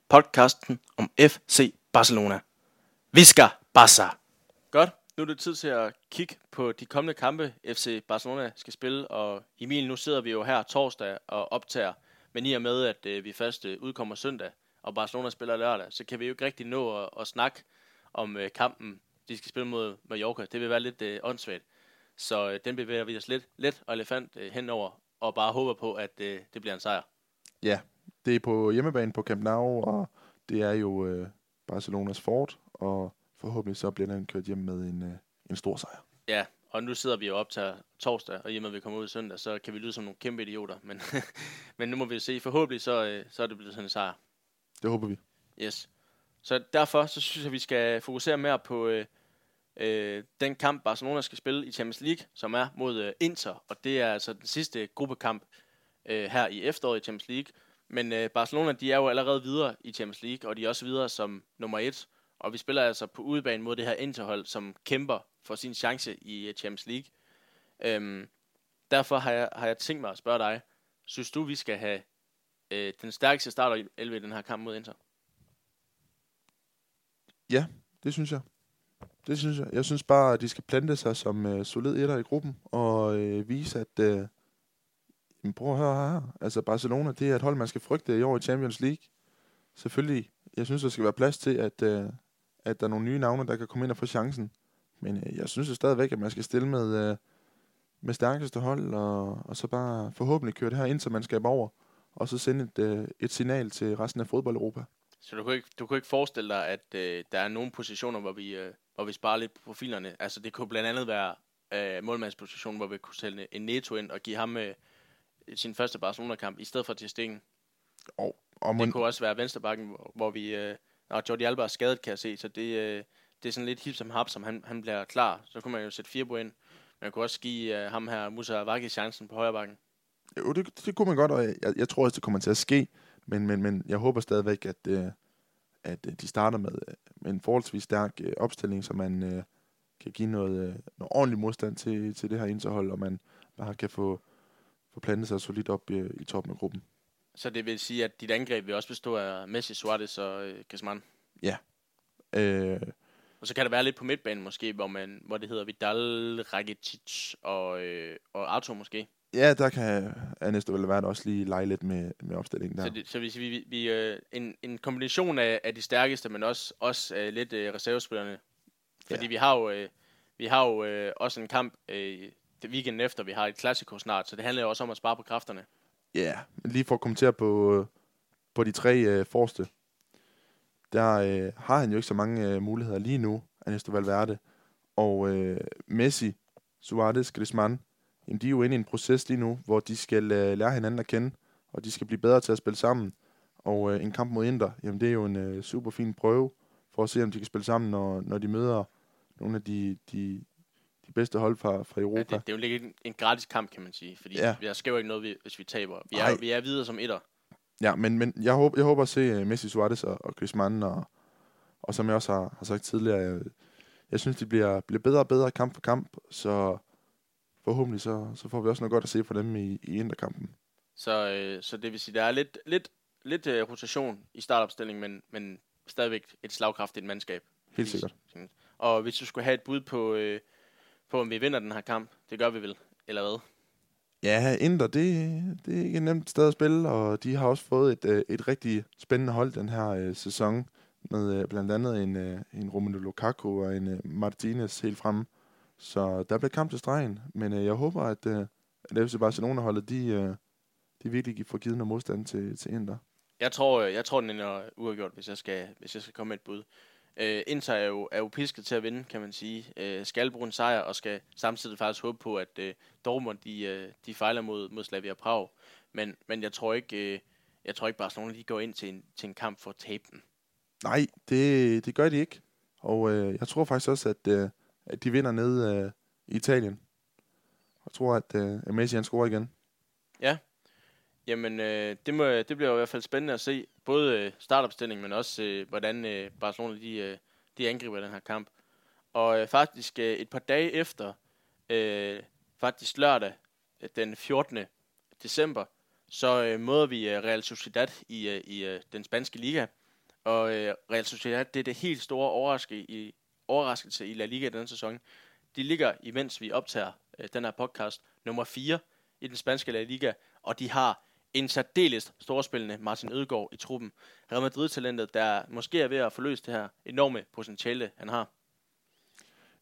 Podcasten om FC Barcelona. Vi skal Barca. Godt. Nu er det tid til at kigge på de kommende kampe, FC Barcelona skal spille. Og Emil, nu sidder vi jo her torsdag og optager. Men i og med, at øh, vi først øh, udkommer søndag, og Barcelona spiller lørdag, så kan vi jo ikke rigtig nå at, at snakke om øh, kampen, de skal spille mod Mallorca. Det vil være lidt øh, åndssvagt. Så øh, den bevæger vi os lidt let og elefant øh, henover, og bare håber på, at øh, det bliver en sejr. Ja, det er på hjemmebane på Camp Nou, og det er jo øh, Barcelonas fort, og forhåbentlig så bliver den kørt hjem med en, øh, en stor sejr. Ja, og nu sidder vi jo op til torsdag, og i og med, at vi kommer ud søndag, så kan vi lyde som nogle kæmpe idioter. Men, men nu må vi se. Forhåbentlig så, øh, så er det blevet sådan en sejr. Det håber vi. Yes. Så derfor så synes jeg, at vi skal fokusere mere på øh, øh, den kamp, Barcelona skal spille i Champions League, som er mod øh, Inter. Og det er altså den sidste gruppekamp øh, her i efteråret i Champions League. Men øh, Barcelona, de er jo allerede videre i Champions League, og de er også videre som nummer et. Og vi spiller altså på udebane mod det her Interhold, som kæmper for sin chance i øh, Champions League. Øhm, derfor har jeg, har jeg tænkt mig at spørge dig, synes du, vi skal have øh, den stærkeste starter i 11 i den her kamp mod Inter? Ja, det synes jeg. Det synes jeg. Jeg synes bare, at de skal plante sig som øh, solid etter i gruppen, og øh, vise, at... Øh, jamen, prøv at høre her. Altså, Barcelona, det er et hold, man skal frygte i år i Champions League. Selvfølgelig, jeg synes, der skal være plads til, at, øh, at der er nogle nye navne, der kan komme ind og få chancen. Men øh, jeg synes jo stadigvæk, at man skal stille med, øh, med stærkeste hold, og, og så bare forhåbentlig køre det her intermandskab over, og så sende et, øh, et signal til resten af fodbold-Europa. Så du kunne ikke, du kunne ikke forestille dig, at øh, der er nogle positioner, hvor vi, øh, hvor vi sparer lidt på profilerne? Altså det kunne blandt andet være øh, målmandspositionen, hvor vi kunne sælge en Neto ind og give ham øh, sin første Barcelona-kamp, i stedet for til Stingen. Og, og Det kunne også være venstrebakken, hvor, hvor vi... Øh, og Jordi Alba er skadet, kan jeg se, så det, øh, det er sådan lidt hip som hap, som han, han bliver klar. Så kunne man jo sætte fire ind. Man kunne også give øh, ham her, Musa Vaki, chancen på højre bakken. Jo, det, det kunne man godt, og jeg, jeg tror også, det kommer til at ske. Men, men, men jeg håber stadigvæk, at, øh, at øh, de starter med, øh, med en forholdsvis stærk øh, opstilling, så man øh, kan give noget, øh, noget ordentlig modstand til, til det her interhold, og man bare kan få, få plantet sig solidt op øh, i toppen af gruppen. Så det vil sige, at dit angreb vil også bestå af Messi, Suarez og øh, Griezmann. Øh, Og så kan der være lidt på midtbanen måske, hvor, man, hvor det hedder Vidal, Rakitic og, øh, og Arthur måske. ja, der kan Ernesto Valverde også lige lege lidt med, med opstillingen der. Så, det, så hvis vi, vi, vi øh, en, en kombination af, af de stærkeste, men også, også øh, lidt øh, reservespillerne. Fordi Ja. vi har jo, øh, vi har jo øh, også en kamp øh, det weekenden efter, vi har et klassiko snart, så det handler jo også om at spare på kræfterne. Ja, yeah. lige for at kommentere på, på de tre øh, forreste, der øh, har han jo ikke så mange øh, muligheder lige nu, Ernesto Valverde. Og øh, Messi, Suarez, Griezmann, jamen, de er jo inde i en proces lige nu, hvor de skal øh, lære hinanden at kende, og de skal blive bedre til at spille sammen. Og øh, en kamp mod Inter, jamen det er jo en øh, super fin prøve for at se, om de kan spille sammen, når, når de møder nogle af de, de, de bedste hold fra, fra Ja, Europa. det, det er jo lidt en, en gratis kamp, kan man sige. Fordi Ja. ja. vi har sker jo ikke noget, vi- hvis vi taber. Vi er, vi er videre som etter. Ja, men, men jeg, håber, jeg håber at se uh, Messi, Suarez og, og Griezmann, og, og som jeg også har, har sagt tidligere, jeg, jeg synes, de bliver, bliver bedre og bedre kamp for kamp, så forhåbentlig så, så får vi også noget godt at se for dem i, i interkampen. Så, øh, så det vil sige, der er lidt, lidt, lidt øh, rotation i startopstillingen, men, men stadigvæk et slagkraftigt mandskab. Helt sikkert. Og hvis du skulle have et bud på, øh, på om vi vinder den her kamp, det gør vi vel, eller hvad? Ja, Inter, det, det er ikke et nemt sted at spille, og de har også fået et, øh, et rigtig spændende hold den her øh, sæson, med øh, blandt andet en, øh, en Romelu Lukaku og en øh, Martinez helt fremme. Så der bliver kamp til stregen, men øh, jeg håber, at, øh, at FC Barcelona-holdet, de, øh, de virkelig får givet noget modstand til, til Inter. Jeg tror, øh, jeg tror den ender uafgjort, hvis jeg skal, hvis jeg skal komme med et bud. Øh, Inter er jo, er jo pisket til at vinde, kan man sige. Øh, skal bruge en sejr, og skal samtidig faktisk håbe på, at øh, Dortmund de, øh, de fejler mod, mod Slavia Prag. Men, men jeg tror ikke, øh, jeg tror ikke Barcelona de går ind til en, til en kamp for at tabe den. Nej, det, det gør de ikke. Og øh, jeg tror faktisk også, at, øh, at de vinder ned øh, i Italien. Jeg tror, at, øh, Messi han scorer igen. Jamen, øh, det, må, det bliver jo i hvert fald spændende at se. Både øh, startopstillingen, men også øh, hvordan øh, Barcelona de, de angriber den her kamp. Og faktisk et par dage efter, faktisk lørdag den 14. december, så møder vi Real Sociedad i, i den spanske liga. Og Real Sociedad, det er det helt store overraskelse i, overraskelse i La Liga denne sæson. De ligger, imens vi optager den her podcast, nummer 4 i den spanske La Liga, og de har en særdeles storspillende Martin Ødegaard i truppen. Real Madrid-talentet, der måske er ved at forløse det her enorme potentiale, han har.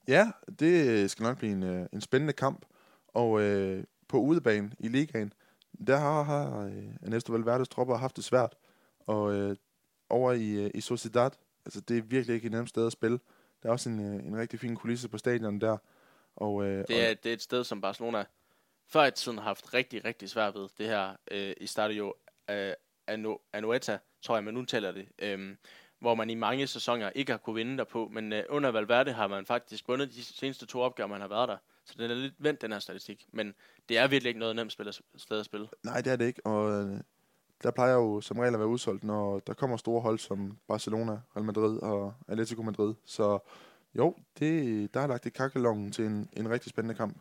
Ja, det skal nok blive en, øh, en spændende kamp. Og øh, på udebane i ligaen, der har, har øh, Ernesto Valverdes tropper haft det svært. Og øh, over i, øh, i Sociedad, altså det er virkelig ikke et nemt sted at spille. Der er også en, øh, en rigtig fin kulisse på stadion der. Og, øh, Det er, det er et sted, som Barcelona før i tiden haft rigtig, rigtig svært ved. Det her øh, i Stadio øh, Anoeta, tror jeg, man nu taler det. Øh, hvor man i mange sæsoner ikke har kunne vinde derpå. Men øh, under Valverde har man faktisk vundet de seneste to opgør, man har været der. Så den er lidt vendt, den her statistik. Men det er virkelig ikke noget nemt spil, sted at spille. Nej, det er det ikke, og øh, der plejer jo som regel at være udsolgt, når der kommer store hold som Barcelona, Real Madrid og Atletico Madrid. Så jo, det, der har lagt i kakkelongen til en, en rigtig spændende kamp.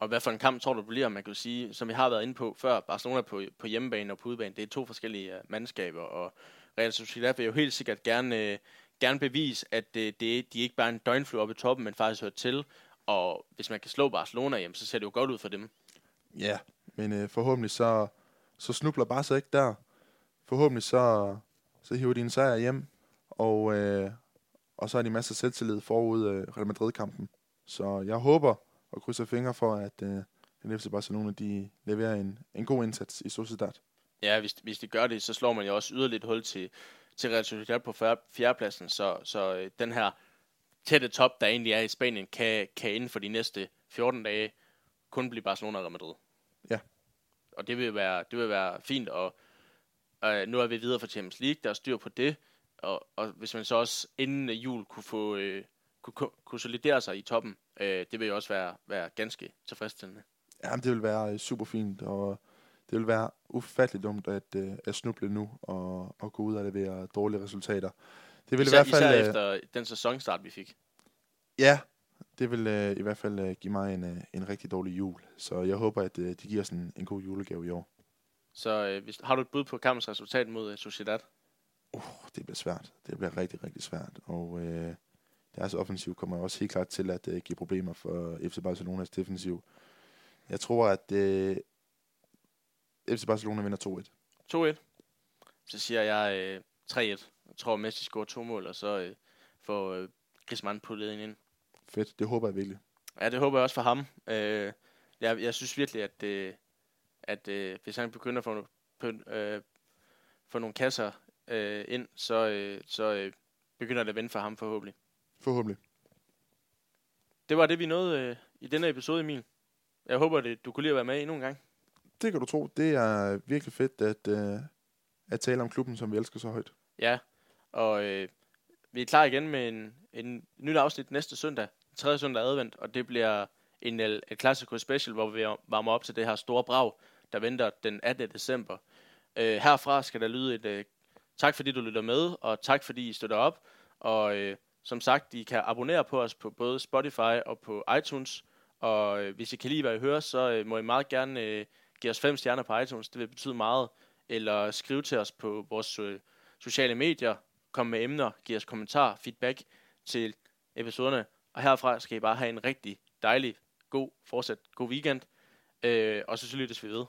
Og hvad for en kamp tror du bliver, man kan sige, som vi har været inde på før, Barcelona på, på hjemmebane og på udebane, det er to forskellige uh, mandskaber, og Real Sociedad vil jo helt sikkert gerne, uh, gerne bevise, at uh, det, de ikke bare er en døgnflue oppe i toppen, men faktisk hører til, og hvis man kan slå Barcelona hjem, så ser det jo godt ud for dem. Ja, men øh, forhåbentlig så, så snubler Barca ikke der. Forhåbentlig så, så hiver de en sejr hjem, og, øh, og så har de masser af selvtillid forud øh, Real Madrid-kampen. Så jeg håber og krydser fingre for, at øh, den FC Barcelona de leverer en, en god indsats i Sociedad. Ja, hvis, hvis de gør det, så slår man jo også yderligere hul til, til Real Sociedad på fjerdepladsen, så, så øh, den her tætte top, der egentlig er i Spanien, kan, kan inden for de næste 14 dage kun blive Barcelona og Real Madrid. Ja. Og det vil være, det vil være fint, og øh, nu er vi videre for Champions League, der er styr på det, og, og hvis man så også inden jul kunne få øh, kunne konsolidere sig i toppen, øh, det vil jo også være, være ganske tilfredsstillende. Ja, det vil være øh, super fint, og det vil være ufatteligt dumt at, øh, at snuble nu og, og gå ud og levere dårlige resultater. Det vil især, i hvert fald, især øh, efter den sæsonstart, vi fik. Ja, det vil øh, i hvert fald øh, give mig en, øh, en rigtig dårlig jul. Så jeg håber, at øh, de giver os en, en god julegave i år. Så øh, hvis, har du et bud på kampens resultat mod uh, Sociedad? Uh, det bliver svært. Det bliver rigtig, rigtig svært. Og øh, deres offensiv kommer også helt klart til at øh, give problemer for FC Barcelonas defensiv. Jeg tror, at øh, FC Barcelona vinder 2-1. 2-1. Så siger jeg øh, 3-1. Jeg tror, Messi scorer to mål, og så øh, får øh, Griezmann puttet ind. Fedt, det håber jeg virkelig. Ja, det håber jeg også for ham. Øh, jeg, jeg synes virkelig, at, øh, at øh, hvis han begynder at få, på, øh, få nogle kasser øh, ind, så, øh, så øh, begynder det at vende for ham forhåbentlig. Forhåbentlig. Det var det, vi nåede øh, i denne episode, Emil. Jeg håber, at du kunne lide at være med endnu en gang. Det kan du tro. Det er virkelig fedt at, øh, at tale om klubben, som vi elsker så højt. Ja, og øh, vi er klar igen med en, en nyt afsnit næste søndag, tredje søndag advent, og det bliver en et Classico Special, hvor vi varmer op til det her store brag, der venter den 18. december. Øh, herfra skal der lyde et øh, tak, fordi du lytter med, og tak, fordi I støtter op. Og øh, som sagt, I kan abonnere på os på både Spotify og på iTunes. Og øh, hvis I kan lide, hvad I hører, så øh, må I meget gerne øh, give os fem stjerner på iTunes. Det vil betyde meget. Eller skrive til os på vores øh, sociale medier. Kom med emner, giv os kommentar, feedback til episoderne. Og herfra skal I bare have en rigtig dejlig, god, fortsat god weekend. Øh, og så, så lyttes vi ved.